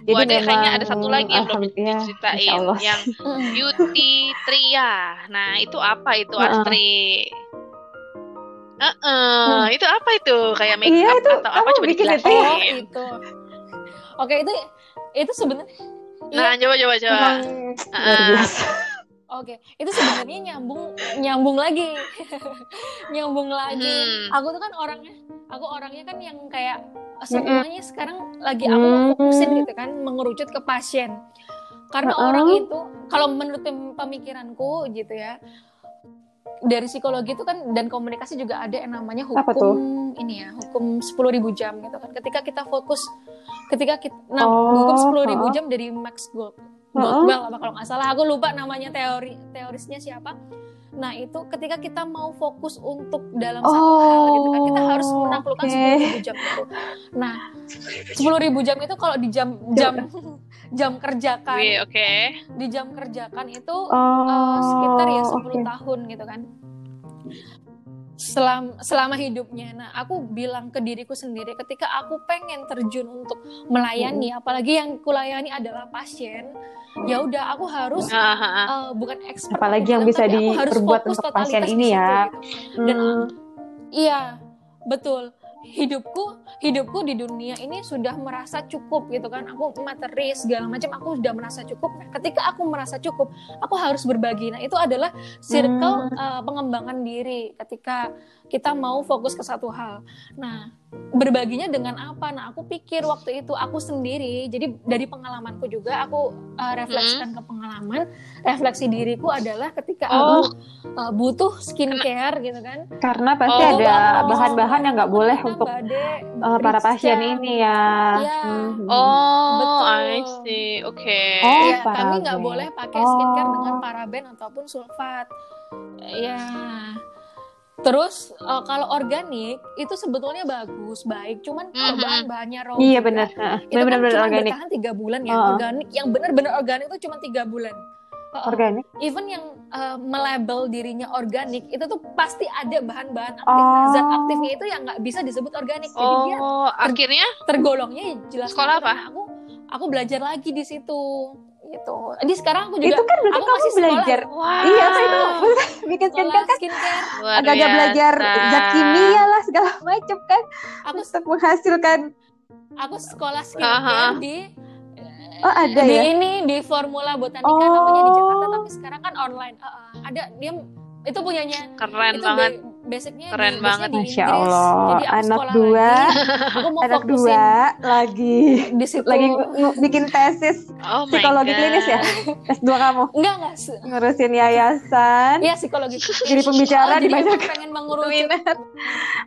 Jadi Ade kayaknya memang, ada satu lagi yang belum diceritain Allah. yang beauty tria. Nah itu apa itu Heeh. Astri? Heeh, itu apa itu kayak make Iya, itu atau apa coba bikin itu oh itu oke itu itu sebenarnya Nah coba coba coba. memang luar Oke, itu sebenarnya nyambung nyambung lagi. nyambung lagi. Hmm. Aku tuh kan orangnya, aku orangnya kan yang kayak semuanya sekarang lagi aku mau fokusin gitu kan mengerucut ke pasien. Karena Uh-uh. orang itu kalau menurut pem- pemikiranku gitu ya, dari psikologi itu kan dan komunikasi juga ada yang namanya hukum ini ya, hukum 10.000 jam gitu kan. Ketika kita fokus ketika kita nah Oh, hukum 10.000 uh-uh. jam dari Max Gold Goldwell apa kalau nggak salah aku lupa namanya teori teorisnya siapa nah itu ketika kita mau fokus untuk dalam satu hal gitu kan kita harus Oh, menaklukkan oke. 10.000 jam itu nah 10.000 jam itu kalau di jam jam jam kerjakan oke. di jam kerjakan itu oh eh, sekitar ya 10 oke. tahun gitu kan selama selama hidupnya. Nah, aku bilang ke diriku sendiri ketika aku pengen terjun untuk melayani, apalagi yang kulayani adalah pasien, ya udah aku harus eh, bukan expert apalagi yang bisa diperbuat untuk pasien ini ya gitu. Dan Hmm. Iya, betul. Hidupku, hidupku di dunia ini sudah merasa cukup gitu kan. Aku materi segala macam aku sudah merasa cukup. Nah, ketika aku merasa cukup, aku harus berbagi. Nah, itu adalah circle uh, pengembangan diri ketika kita mau fokus ke satu hal. Nah, berbaginya dengan apa? Nah, aku pikir waktu itu aku sendiri. Jadi dari pengalamanku juga aku uh, refleksikan ke pengalaman. Refleksi diriku adalah ketika Oh. aku uh, butuh skincare gitu kan karena pasti Oh, ada bahan-bahan yang nggak boleh untuk eh, para pasien ini ya Iya. Mhm. Oh, Betul. I see. Oke. Oh, Iya, kami nggak boleh pakai skincare Oh. dengan paraben ataupun sulfat. Ya. Terus eh, kalau organik itu sebetulnya bagus, baik. Cuman kalau Mhm. bahan-bahannya raw iya benar Heeh. Itu kan benar-benar cuma organik bertahan tiga bulan ya. Oh. Organik yang benar-benar organik itu cuma tiga bulan. Heeh. organik Even yang eh, melabel dirinya organik itu tuh pasti ada bahan-bahan aktif. Oh. Nah, zat aktifnya itu yang nggak bisa disebut organik. Jadi dia Oh, akhirnya tergolongnya jelas Sekolah natural. apa? Aku aku belajar lagi di situ gitu. Jadi sekarang aku juga itu kan berarti aku kamu masih sekolah. belajar. Wah. Iya, itu bikin skincare kan skincare. Agak-agak belajar biasa. zat kimia lah segala macam kan Aku untuk menghasilkan. aku sekolah skincare di Oh ada di ya. ini di Formula Botanica Oh. namanya di Jakarta tapi sekarang kan online. Uh, uh, ada dia itu punyanya Keren itu banget. ba- basicnya Keren di, banget. di Masya. Allah, Jadi aku anak sekolah dua, lagi, aku mau anak fokusin dua lagi di situ. lagi bikin tesis Oh psikologi God. klinis ya S2 kamu enggak enggak ngurusin yayasan Iya psikologi. jadi pembicara Oh, di jadi banyak pengen mengurusi minat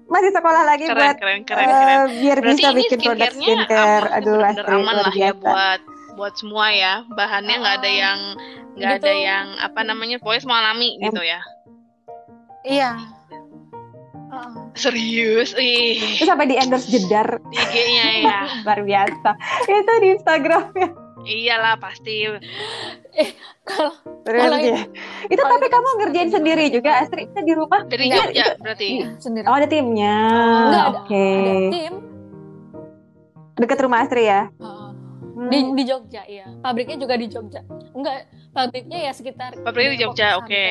masih sekolah lagi Keren, buat keren, keren, keren. biar Berarti bisa bikin produk skincare aman, aduh bener-bener Astrid aman luar lah ya biasa buat buat semua ya. Bahannya nggak ada Ah. yang nggak Gitu. ada yang apa namanya pokoknya semua alami Em- gitu ya. Iya. Serius, ih, terus sampai di endorse jedar IG-nya ya. luar biasa itu di Instagramnya Iyalah pasti. Kalau Terus Kalau ya. itu kalau tapi itu kamu ngerjain sendiri juga Astrid itu di rumah Dari Jogja itu- berarti. iya, sendiri. oh ada timnya Enggak ada, oke ada tim deket rumah Astrid ya Heeh. Hmm. di di Jogja ya. Pabriknya juga di Jogja. Enggak, pabriknya ya sekitar Pabriknya di Jogja, oke.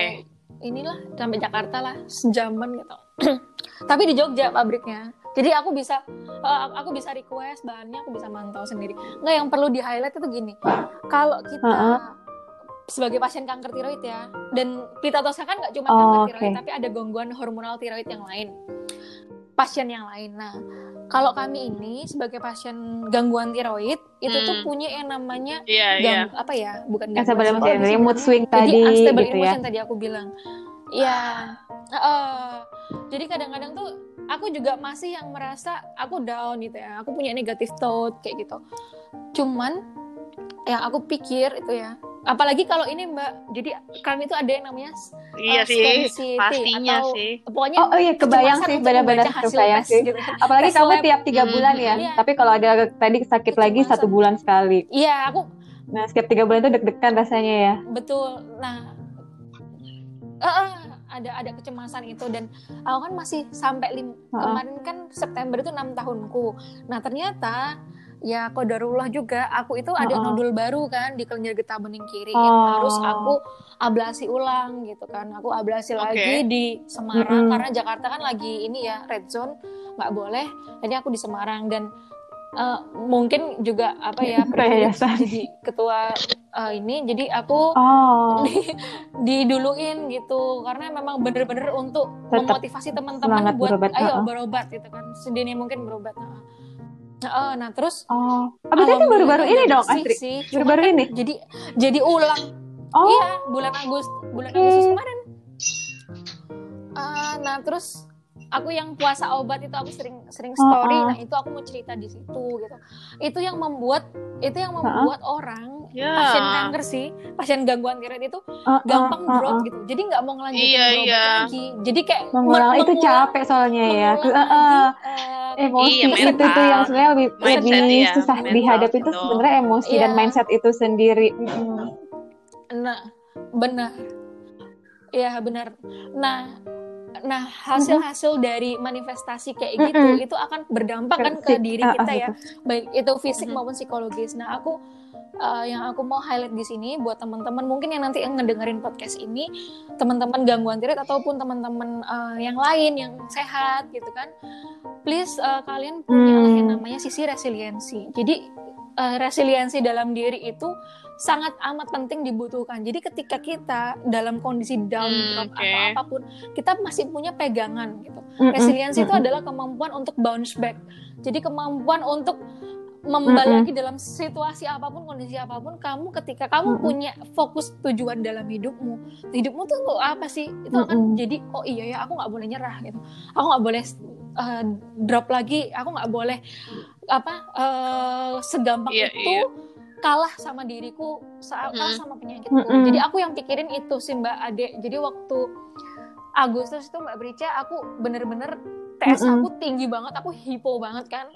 Inilah sampai Jakarta lah sejaman gitu. Tapi di Jogja pabriknya. Jadi aku bisa eh, aku bisa request bahannya aku bisa mantau sendiri. Enggak yang perlu di highlight itu gini. Kalau kita Heeh. sebagai pasien kanker tiroid ya dan Pitatosa kan nggak cuma Oh, kanker tiroid oke. tapi ada gangguan hormonal tiroid yang lain pasien yang lain nah kalau kami ini sebagai pasien gangguan tiroid itu tuh Hmm. punya yang namanya Iya, iya. gang, apa ya bukan gangguan psikologis, mood swing jadi tadi unstable gitu ya. emotion tadi aku bilang ya heeh. jadi kadang-kadang tuh aku juga masih yang merasa aku down gitu ya aku punya negative thought kayak gitu cuman yang aku pikir itu ya apalagi kalau ini mbak jadi kami itu ada yang namanya Iya uh, sih. Pastinya atau sih. pokoknya Oh, oh iya kebayang sih benar-benar kebayang tes sih. gitu. Apalagi Tes kamu lab. tiap tiga Hmm. bulan ya. Iya. Tapi kalau ada tadi sakit lagi Kecemasan. satu bulan sekali. Iya, aku Nah setiap tiga bulan itu deg-degan rasanya ya. betul. Nah, eh, eh, ada ada kecemasan itu dan aku kan masih sampai lim- Heeh. kemarin kan September itu enam tahunku. Nah ternyata ya kodarullah juga aku itu ada Heeh. nodul baru kan di kelenjar getah bening kiri yang Oh. harus aku ablasi ulang gitu kan. Aku ablasi Oke. lagi di Semarang Mm-mm. karena Jakarta kan lagi ini ya red zone nggak boleh. Jadi aku di Semarang dan eh, mungkin juga apa ya jadi ketua eh, ini jadi aku Oh. di- diduluin gitu karena memang bener-bener untuk Tetap memotivasi teman-teman buat berobat, ayo berobat gitu kan sedini mungkin berobat nah, Nah, eh, nah terus Oh. Abis itu baru-baru ini dong Astrid. sih. Baru-baru kan ini. jadi jadi ulang Oh. iya bulan Agustus bulan. Agustus kemarin Ah, nah terus aku yang puasa obat itu aku sering sering story Oh, oh. nah itu aku mau cerita di situ gitu itu yang membuat itu yang membuat orang Ya. pasien kanker sih pasien gangguan tiroid itu Oh, gampang oh, oh, drop oh. gitu jadi nggak mau ngelanjutin Iya, berobat iya. lagi jadi kayak Mengulang men- itu capek soalnya ya. mengulang lagi, eh, emosi Iya, itu tuh yang sebenarnya lebih, Mindset, lebih iya. susah Mental dihadapi itu gitu. sebenarnya emosi dan Iya. mindset itu sendiri. Mm-mm. Nah, benar. Iya, benar. Nah, nah hasil-hasil dari manifestasi kayak gitu Mm-mm. itu akan berdampak kan ke diri Ah, ah, kita ya, baik itu fisik Mhm. maupun psikologis. Nah, aku uh, yang aku mau highlight di sini buat teman-teman mungkin yang nanti yang ngedengerin podcast ini, teman-teman gangguan tiroid ataupun teman-teman uh, yang lain yang sehat gitu kan. Please uh, kalian punya Hmm. yang namanya sisi resiliensi. Jadi uh, resiliensi dalam diri itu sangat amat penting dibutuhkan. Jadi ketika kita dalam kondisi down Hmm, drop oke. atau apa pun, kita masih punya pegangan gitu. Resiliensi itu Mm-mm. adalah kemampuan untuk bounce back. Jadi kemampuan untuk membalik dalam situasi apa pun, kondisi apa pun, kamu ketika kamu punya fokus tujuan dalam hidupmu, hidupmu tuh apa sih? Itu akan jadi oh iya ya aku nggak boleh nyerah gitu. Aku nggak boleh uh, drop lagi. Aku nggak boleh apa uh, segampang Iya, itu iya. Kalah sama diriku, kalah sama penyakitku. Mm-mm. Jadi aku yang pikirin itu sih Mbak Ade. Jadi waktu Agustus itu Mbak Brica aku bener-bener TS aku tinggi banget, aku hipo banget kan.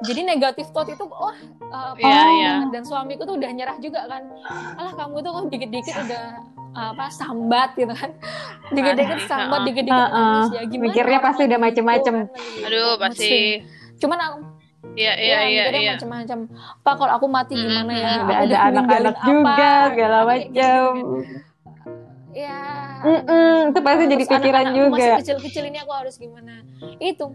Jadi negatif thought itu wah uh, parah iya. banget. dan suamiku tuh udah nyerah juga kan. Alah kamu tuh kok dikit-dikit udah apa sambat gitu kan. Dikit-dikit sambat, dikit-dikit Ha-ha. nangis ya gimana. Mikirnya pasti udah lagi macem-macem. gitu kan, lagi Aduh, pasti. Cuman aku Iya, iya, ya, iya, mikirnya iya. macam-macam pak kalau aku mati Mm, gimana mm, ya mm. Ada ditinggalin anak-anak juga segala Kayak macam. gitu-gitu. ya Mm-mm, itu pasti jadi pikiran anak-anakku juga. masih kecil-kecil ini aku harus gimana itu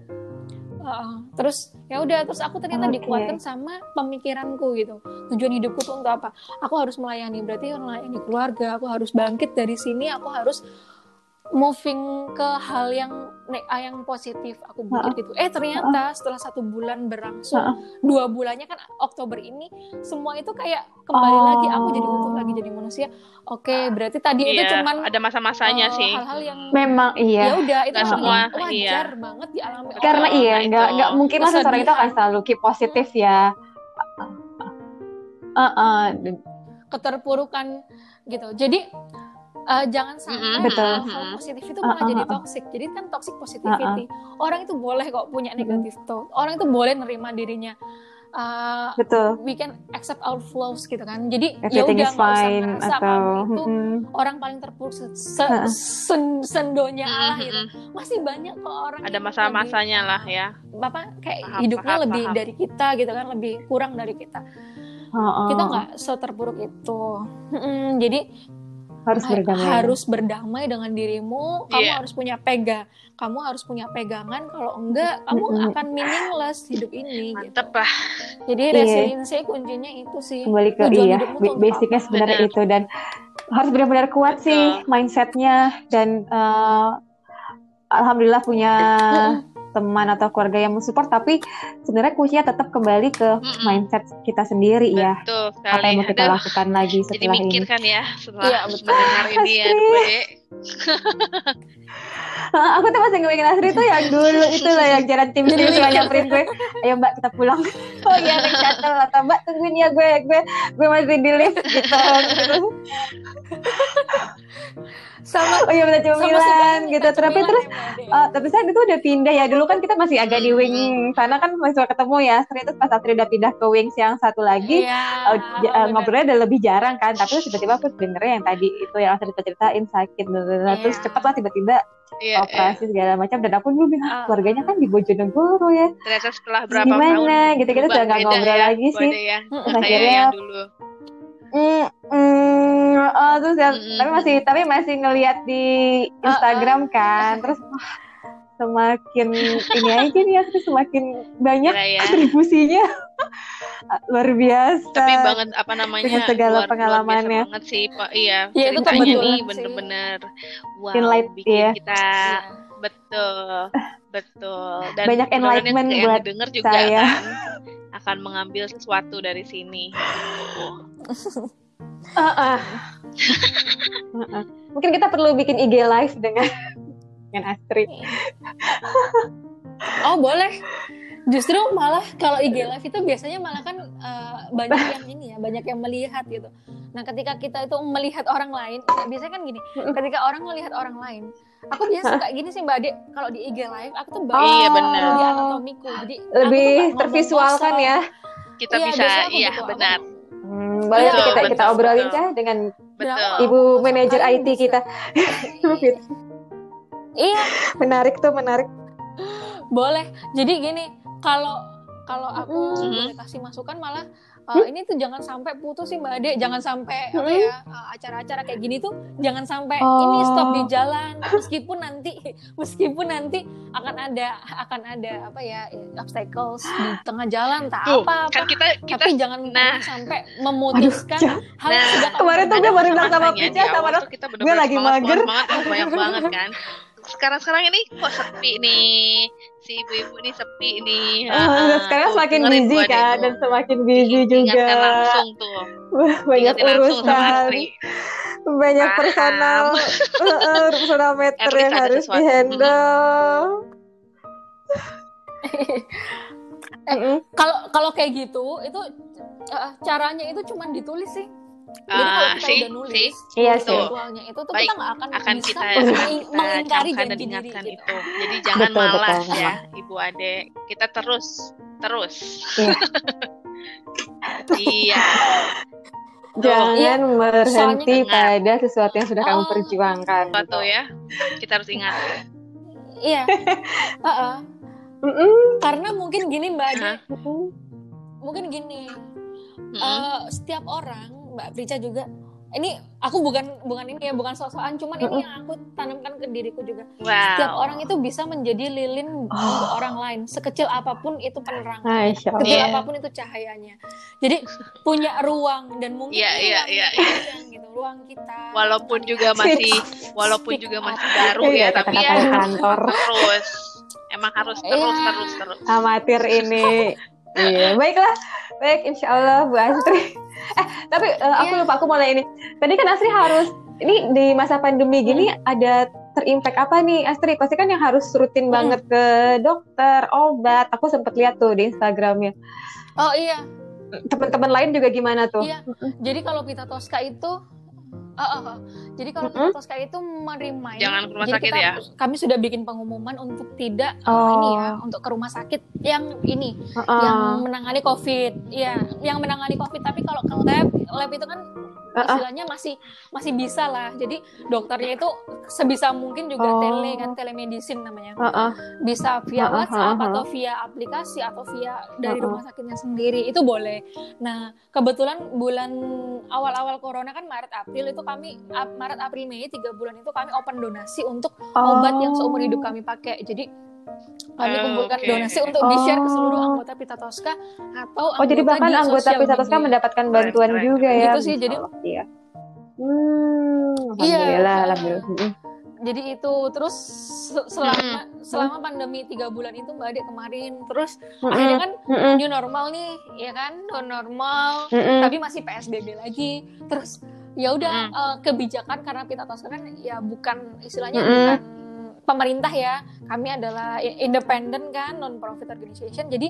Uh, terus ya udah terus aku ternyata Oke. dikuatkan sama pemikiranku gitu tujuan hidupku tuh untuk apa aku harus melayani berarti melayani keluarga aku harus bangkit dari sini aku harus moving ke hal yang yang positif aku pikir gitu eh ternyata setelah satu bulan berlangsung dua bulannya kan Oktober ini semua itu kayak kembali Oh. lagi aku jadi utuh lagi jadi manusia oke berarti tadi itu Iya, cuman ada masa-masanya uh, sih. hal-hal yang Memang ya iya. udah itu hal semua, yang wajar iya. banget dialami. Karena orang. iya, nah nggak nggak mungkin lah seseorang itu akan selalu keep positif ya. Uh, uh, keterpurukan gitu jadi uh, jangan sampai. Betul. hal positif itu Uh, malah uh, jadi uh, uh. toxic jadi kan toxic positivity orang itu boleh kok punya negatif thought orang itu boleh nerima dirinya uh, betul. we can accept our flaws gitu kan jadi ya udah nggak usah ngerasa atau itu mm-mm. orang paling terpuruk se- se- sen- sendonya Allah gitu Mm-mm. masih banyak kok orang Ada masa-masanya lah ya. bapak kayak Paham, hidupnya paham, lebih paham. dari kita gitu kan lebih kurang dari kita Oh, kita oh. nggak seterpuruk itu Mm-mm, jadi harus ha- berdamai. harus berdamai dengan dirimu kamu Iya. harus punya pega kamu harus punya pegangan kalau enggak kamu akan meaningless hidup ini gitu. Mantep lah. jadi Iya. resiliensi kuncinya itu sih kembali ke Tujuan iya basicnya sebenarnya Benar. itu dan harus benar-benar kuat Betul. sih mindsetnya dan eh, alhamdulillah punya. Teman atau keluarga yang mensupport tapi sebenarnya kuncinya tetap kembali ke Mm-mm. mindset kita sendiri ya Betul apa sekali. yang mau kita Aduh, lakukan lagi jadi setelah mikir ini kan ya setelah Iya, betul. mendengar ini ya Astrid. gue. Ah, aku tuh masih ngebayangin Asri tuh yang dulu itu lah yang jalan tim sendiri mikir. nyamperin gue. Ayo mbak kita pulang. Oh iya naik shuttle atau mbak tungguin ya gue gue gue masih di lift gitu, gitu. sama oh iya benar cemilan sebenarnya gitu. Minta tapi cemilan terus ya. Uh, tapi saya itu udah pindah ya. Dulu kan kita masih agak di wing sana kan masih suka ketemu ya terus pas Astrid udah pindah ke wings yang satu lagi Iya, uh, uh, ngobrolnya udah lebih jarang kan. Tapi tiba-tiba aku dengernya yang tadi itu yang Astrid ceritain sakit bla, bla. terus Iya. cepet lah tiba-tiba Iya, iya. operasi segala macam dan aku dulu bilang Ah. "Ah, keluarganya kan di Bojonegoro ya Ternyata setelah berapa Gimana? tahun Gitu-gitu berubah, udah nggak ngobrol ya, lagi sih. Ya. Terus akhirnya yang dulu. mm, mm, oh, terus ya, Mm-mm. tapi masih tapi masih ngelihat di Instagram kan terus wah, semakin ini aja nih Astrid semakin banyak Gila ya. kontribusinya luar biasa Tapi banget apa namanya Dengan segala luar, luar pengalamannya. biasa banget sih Pak. Iya, Ya, itu nih bener-bener wow, Enlight, bikin iya. kita Iya. betul, betul. Dan Banyak enlightenment yang, buat denger juga saya. kan akan mengambil sesuatu dari sini. Uh-uh. mungkin kita perlu bikin IG live dengan dengan Astrid Oh boleh. Justru malah kalau IG live itu biasanya malah kan eh, banyak yang ini ya, banyak yang melihat gitu. Nah ketika kita itu melihat orang lain, biasanya kan gini, ketika orang melihat orang lain, aku biasa suka gini sih Mbak Ade, kalau di IG live aku tuh baru Iya, benar. di anatomiku, jadi lebih tervisualkan kosong. ya Kita Iya, bisa, iya gitu, aku- benar, hmm, boleh Iya, nanti kita betul, kita obrolin betul. Cah dengan betul. Aku ibu manajer IT kita Iya, menarik tuh menarik boleh. Jadi gini, kalau kalau aku Mhm. boleh kasih masukan malah uh, ini tuh jangan sampai putus sih Mbak Ade, jangan sampai apa Mhm. ya uh, acara-acara kayak gini tuh jangan sampai Oh. ini stop di jalan meskipun nanti meskipun nanti akan ada akan ada apa ya obstacles di tengah jalan tak Tuh, apa kan kita kita tapi jangan nah. sampai memutuskan Aduh, hal yang Nah, sudah kemarin tuh gue baru bilang sama Pica sama gue bener-bener lagi mager. oh, banyak banget kan. Sekarang-sekarang ini kok sepi nih, si ibu-ibu ini sepi nih. Ah, Ah, sekarang tuh, semakin busy kan tuh. dan semakin busy juga langsung tuh, banyak sama urusan banyak Paham. personal uh, uh, personal least yang harus sesuatu. di handle Eh, kalau kalau kayak gitu itu uh, caranya itu cuma ditulis sih Jadi kalau Ah, kita sih, udah nulis, sih. Iya nulis sih. ritualnya itu tuh Baik, kita nggak akan, akan bisa kita, mengingkari dan ingatkan gitu. itu. Jadi jangan Betul, betul, malas memang. ya, ibu ade. Kita terus, terus. Iya. iya. jangan Iya, berhenti soalnya pada sesuatu yang sudah kamu Oh. perjuangkan Suatu ya, kita harus ingat. Iya. Heeh. Mm-mm. karena mungkin gini mbak Ade mungkin gini Mm-mm. eh, setiap orang mbak Prica juga ini aku bukan bukan ini ya bukan sosokan cuman ini yang aku tanamkan ke diriku juga wow. setiap orang itu bisa menjadi lilin Oh. untuk orang lain sekecil apa pun itu Allah. sekecil Iya. apa pun itu cahayanya jadi punya ruang dan mungkin Iya, ini iya, ruang iya, kalian gitu ruang kita walaupun juga masih walaupun juga masih baru Iya, ya tapi ya kantor. terus emang harus terus Iya. terus terus amatir ini. Iya, baiklah. Baik, insya Allah Bu Astri. Eh, tapi eh, aku Iya. lupa aku mau nanya ini. Tadi kan Astri harus ini di masa pandemi gini ada terimpact apa nih Astri? Pasti kan yang harus rutin Hmm. banget ke dokter, obat. Aku sempat lihat tuh di Instagramnya. oh iya Teman-teman lain juga gimana tuh? Iya. jadi kalau Pita Tosca itu Oh, oh, oh. Jadi kalau Mm-mm. Pita Tosca itu meremind Jangan ke rumah jadi sakit kita- ya. Kami sudah bikin pengumuman untuk tidak uh, Oh. ini ya, untuk ke rumah sakit yang ini, Heeh. yang menangani COVID. Iya, yang menangani COVID. Tapi kalau ke lab, lab itu kan. Istilahnya masih masih bisa lah. Jadi dokternya itu sebisa mungkin juga Oh. tele kan, telemedicine namanya. Heeh. Bisa via Heeh, WhatsApp heeh, atau via aplikasi atau via dari Heeh. rumah sakitnya sendiri itu boleh. Nah, kebetulan bulan awal-awal corona kan Maret April itu kami Maret April Mei tiga bulan itu kami open donasi untuk obat yang seumur hidup kami pakai. Jadi kami Oh, kumpulkan oke. donasi untuk di-share ke seluruh Oh. anggota Pita Tosca atau Oh, jadi bahkan di anggota Pita Tosca media. mendapatkan bantuan Keren, keren. juga ya. Gitu sih, jadi- Allah, iya. Hmm, Iya. alhamdulillah, alhamdulillah. Mm-mm. Jadi itu terus se- selama selama pandemi tiga bulan itu Mbak Ade kemarin terus akhirnya kan Mm-mm. new normal nih, ya kan new normal Mm-mm. tapi masih PSBB lagi. Terus ya udah Mm. eh, kebijakan karena Pita Tosca kan ya bukan istilahnya Mm-mm. bukan pemerintah ya. Kami adalah independen kan non profit organization. Jadi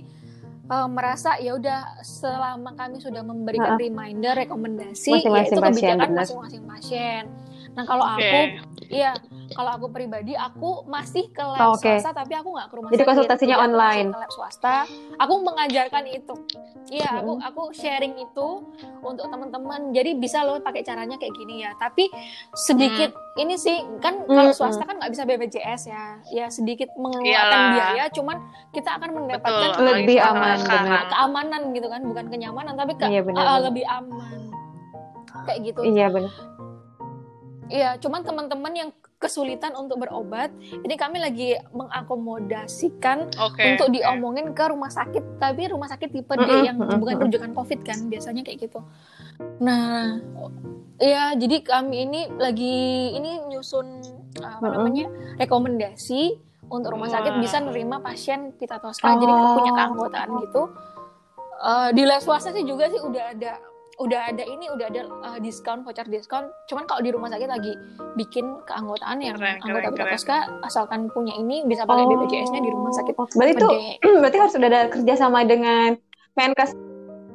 eh, merasa ya udah selama kami sudah memberikan Heeh. reminder rekomendasi Masing-masing yaitu pasien, kebijakan masing-masing pasien. Nah kalau Oke. aku Iya, kalau aku pribadi aku masih ke lab Oh, oke. swasta tapi aku nggak ke rumah Jadi sakit. konsultasinya Jadi aku online. Ke lab swasta. Aku mengajarkan itu. Iya, aku Mm-mm. aku sharing itu untuk teman-teman. Jadi bisa loh pakai caranya kayak gini ya. Tapi sedikit ini sih kan kalau Mm-mm. swasta kan nggak bisa BPJS ya. Ya sedikit mengeluarkan Iyalah. biaya, cuman kita akan mendapatkan Betul. Lebih aman, benar. keamanan gitu kan, bukan kenyamanan tapi ke, Iya, benar, uh, lebih aman. Kayak gitu. Iya benar. Iya, cuman teman-teman yang kesulitan untuk berobat, ini kami lagi mengakomodasikan Oke. untuk diomongin ke rumah sakit, tapi rumah sakit tipe D yang bukan rujukan COVID kan, biasanya kayak gitu. Nah, ya jadi kami ini lagi ini nyusun apa namanya rekomendasi untuk rumah sakit Wah. bisa nerima pasien pita jadi Oh. punya keanggotaan gitu. Eh, di lab swasta sih juga sih udah ada udah ada ini udah ada uh, diskon voucher diskon cuman kalau di rumah sakit lagi bikin keanggotaan yang Keren, anggota keren, Pita keren. Tosca asalkan punya ini bisa pakai Oh. BPJS-nya di rumah sakit Berarti tuh gede. berarti harus sudah ada kerjasama dengan Menkes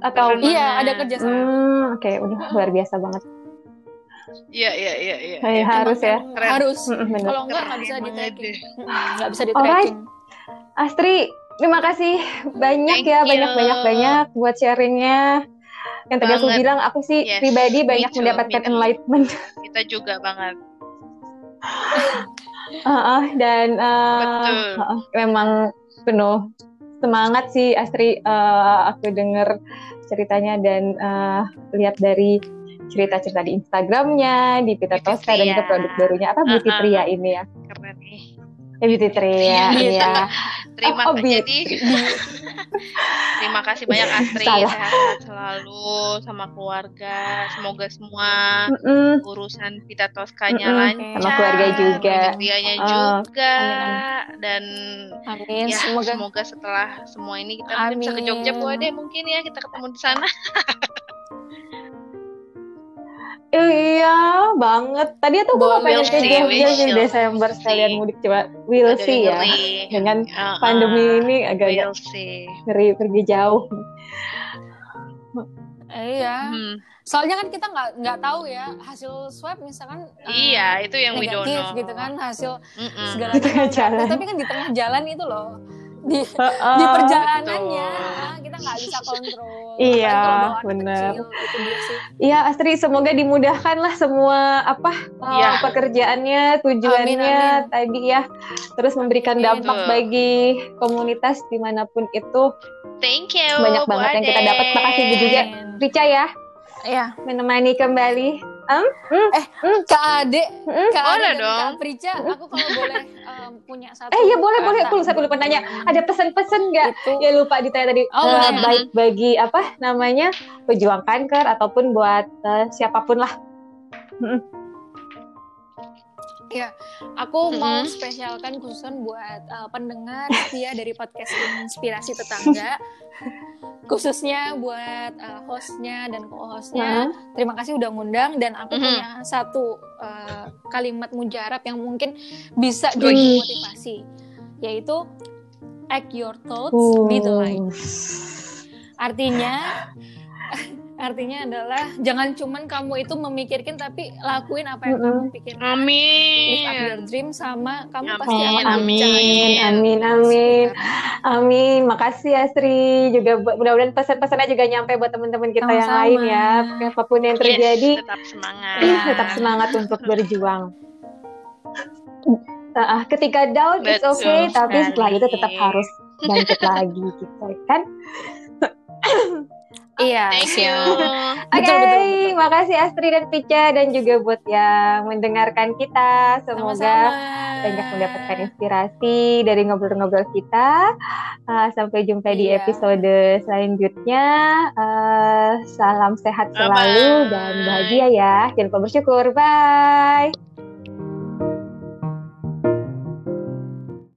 atau iya ada kerjasama Hmm, oke udah luar biasa banget. Iya iya iya iya. Iya. harus ya. Emang Keren. harus kalau enggak nggak Keren bisa di banget tracking deh. nggak bisa di tracking Astri, terima kasih banyak Thank ya, you. banyak banyak banyak buat sharingnya. Yang tadi aku bilang, aku sih Yes, pribadi banyak too, mendapatkan enlightenment. Kita juga banget. Heeh, dan eh, Betul. heeh, memang penuh semangat sih Astri. eh, aku denger ceritanya dan eh, lihat dari cerita-cerita di Instagramnya, di Pita Tosca dan juga produk barunya apa Beauty. Tria ini ya. Ya Beauty Tria, Iya, iya. Terima Oh, Bi. jadi terima kasih banyak Astri Salah. sehat-sehat selalu sama keluarga. Semoga semua Mm-mm. urusan Pita Toskanya Mm-mm. lancar. Sama keluarga juga. Dianya Ah. juga. Amin, Dan amin ya semoga semoga setelah semua ini kita nanti bisa ke Amin. Jogja Bu Ade mungkin ya kita ketemu di sana. Iya banget. Tadi tuh gue pengen ke Jogja di see. Desember sekalian mudik coba. We'll Agak see ya. ngeri. Dengan Uh-uh. pandemi ini agak-agak We'll see. ngeri pergi jauh. eh, iya Hmm. soalnya kan kita nggak nggak tahu ya hasil swab misalkan eh, Iya, itu yang we don't negatif know. gitu kan hasil Mm-mm. segala Di tengah macam. jalan. tapi kan di tengah jalan itu loh di Heeh. di perjalanannya Betul. kita nggak bisa kontrol Iya, Apalagi kalau bawa anak bener. kecil, itu dia sih Iya Astri, semoga dimudahkan lah semua apa uh, Iya. pekerjaannya, tujuannya Amin, amin. tadi ya, terus memberikan Amin. dampak Betul. bagi komunitas di mana pun itu. Thank you. Banyak Bu banget yang kita dapat. Makasih juga. Rica ya, ya menemani kembali. Kak Ade Mm-mm. Kak Ade Boleh dan dong. Kak Prica aku kalau boleh em, punya satu Eh iya boleh eh, boleh, aku lupa lupa nanya. Ada pesan-pesan nggak? itu Ya lupa ditanya tadi. Oh, Eh, boleh. baik bagi apa namanya pejuang kanker ataupun buat eh, siapa pun lah. Aku mau Mm-mm. spesialkan khususan buat uh, pendengar setia dari podcast Inspirasi Tetangga. Khususnya buat uh, hostnya dan co-hostnya. Nah, Terima kasih udah ngundang dan aku Mhm. punya satu uh, kalimat mujarab yang mungkin bisa jadi motivasi, yaitu act your thoughts, be the light. Artinya artinya adalah jangan cuman kamu itu memikirkan tapi lakuin apa yang kamu pikirkan. live up your Amin. dream sama kamu Amin, pasti akan amin, amin, amin. Sekarang. Amin, makasih Astri. Juga mudah-mudahan pesan-pesannya juga nyampe buat teman-teman kita yang Sama-sama. lain ya. Apa pun yang terjadi, Yes, tetap semangat. Iya. tetap semangat untuk berjuang. Ah, ketika down it's Betul okay, tapi setelah itu tetap harus bangkit lagi gitu kan. Iya, Thank you. Oke, betul. makasih Astri dan Pica dan juga buat yang mendengarkan kita. Semoga Sama-sama. banyak mendapatkan inspirasi dari ngobrol-ngobrol kita. Uh, sampai jumpa di Iya. episode selanjutnya. Uh, salam sehat Bye-bye. selalu dan bahagia ya. Jangan lupa bersyukur. Bye.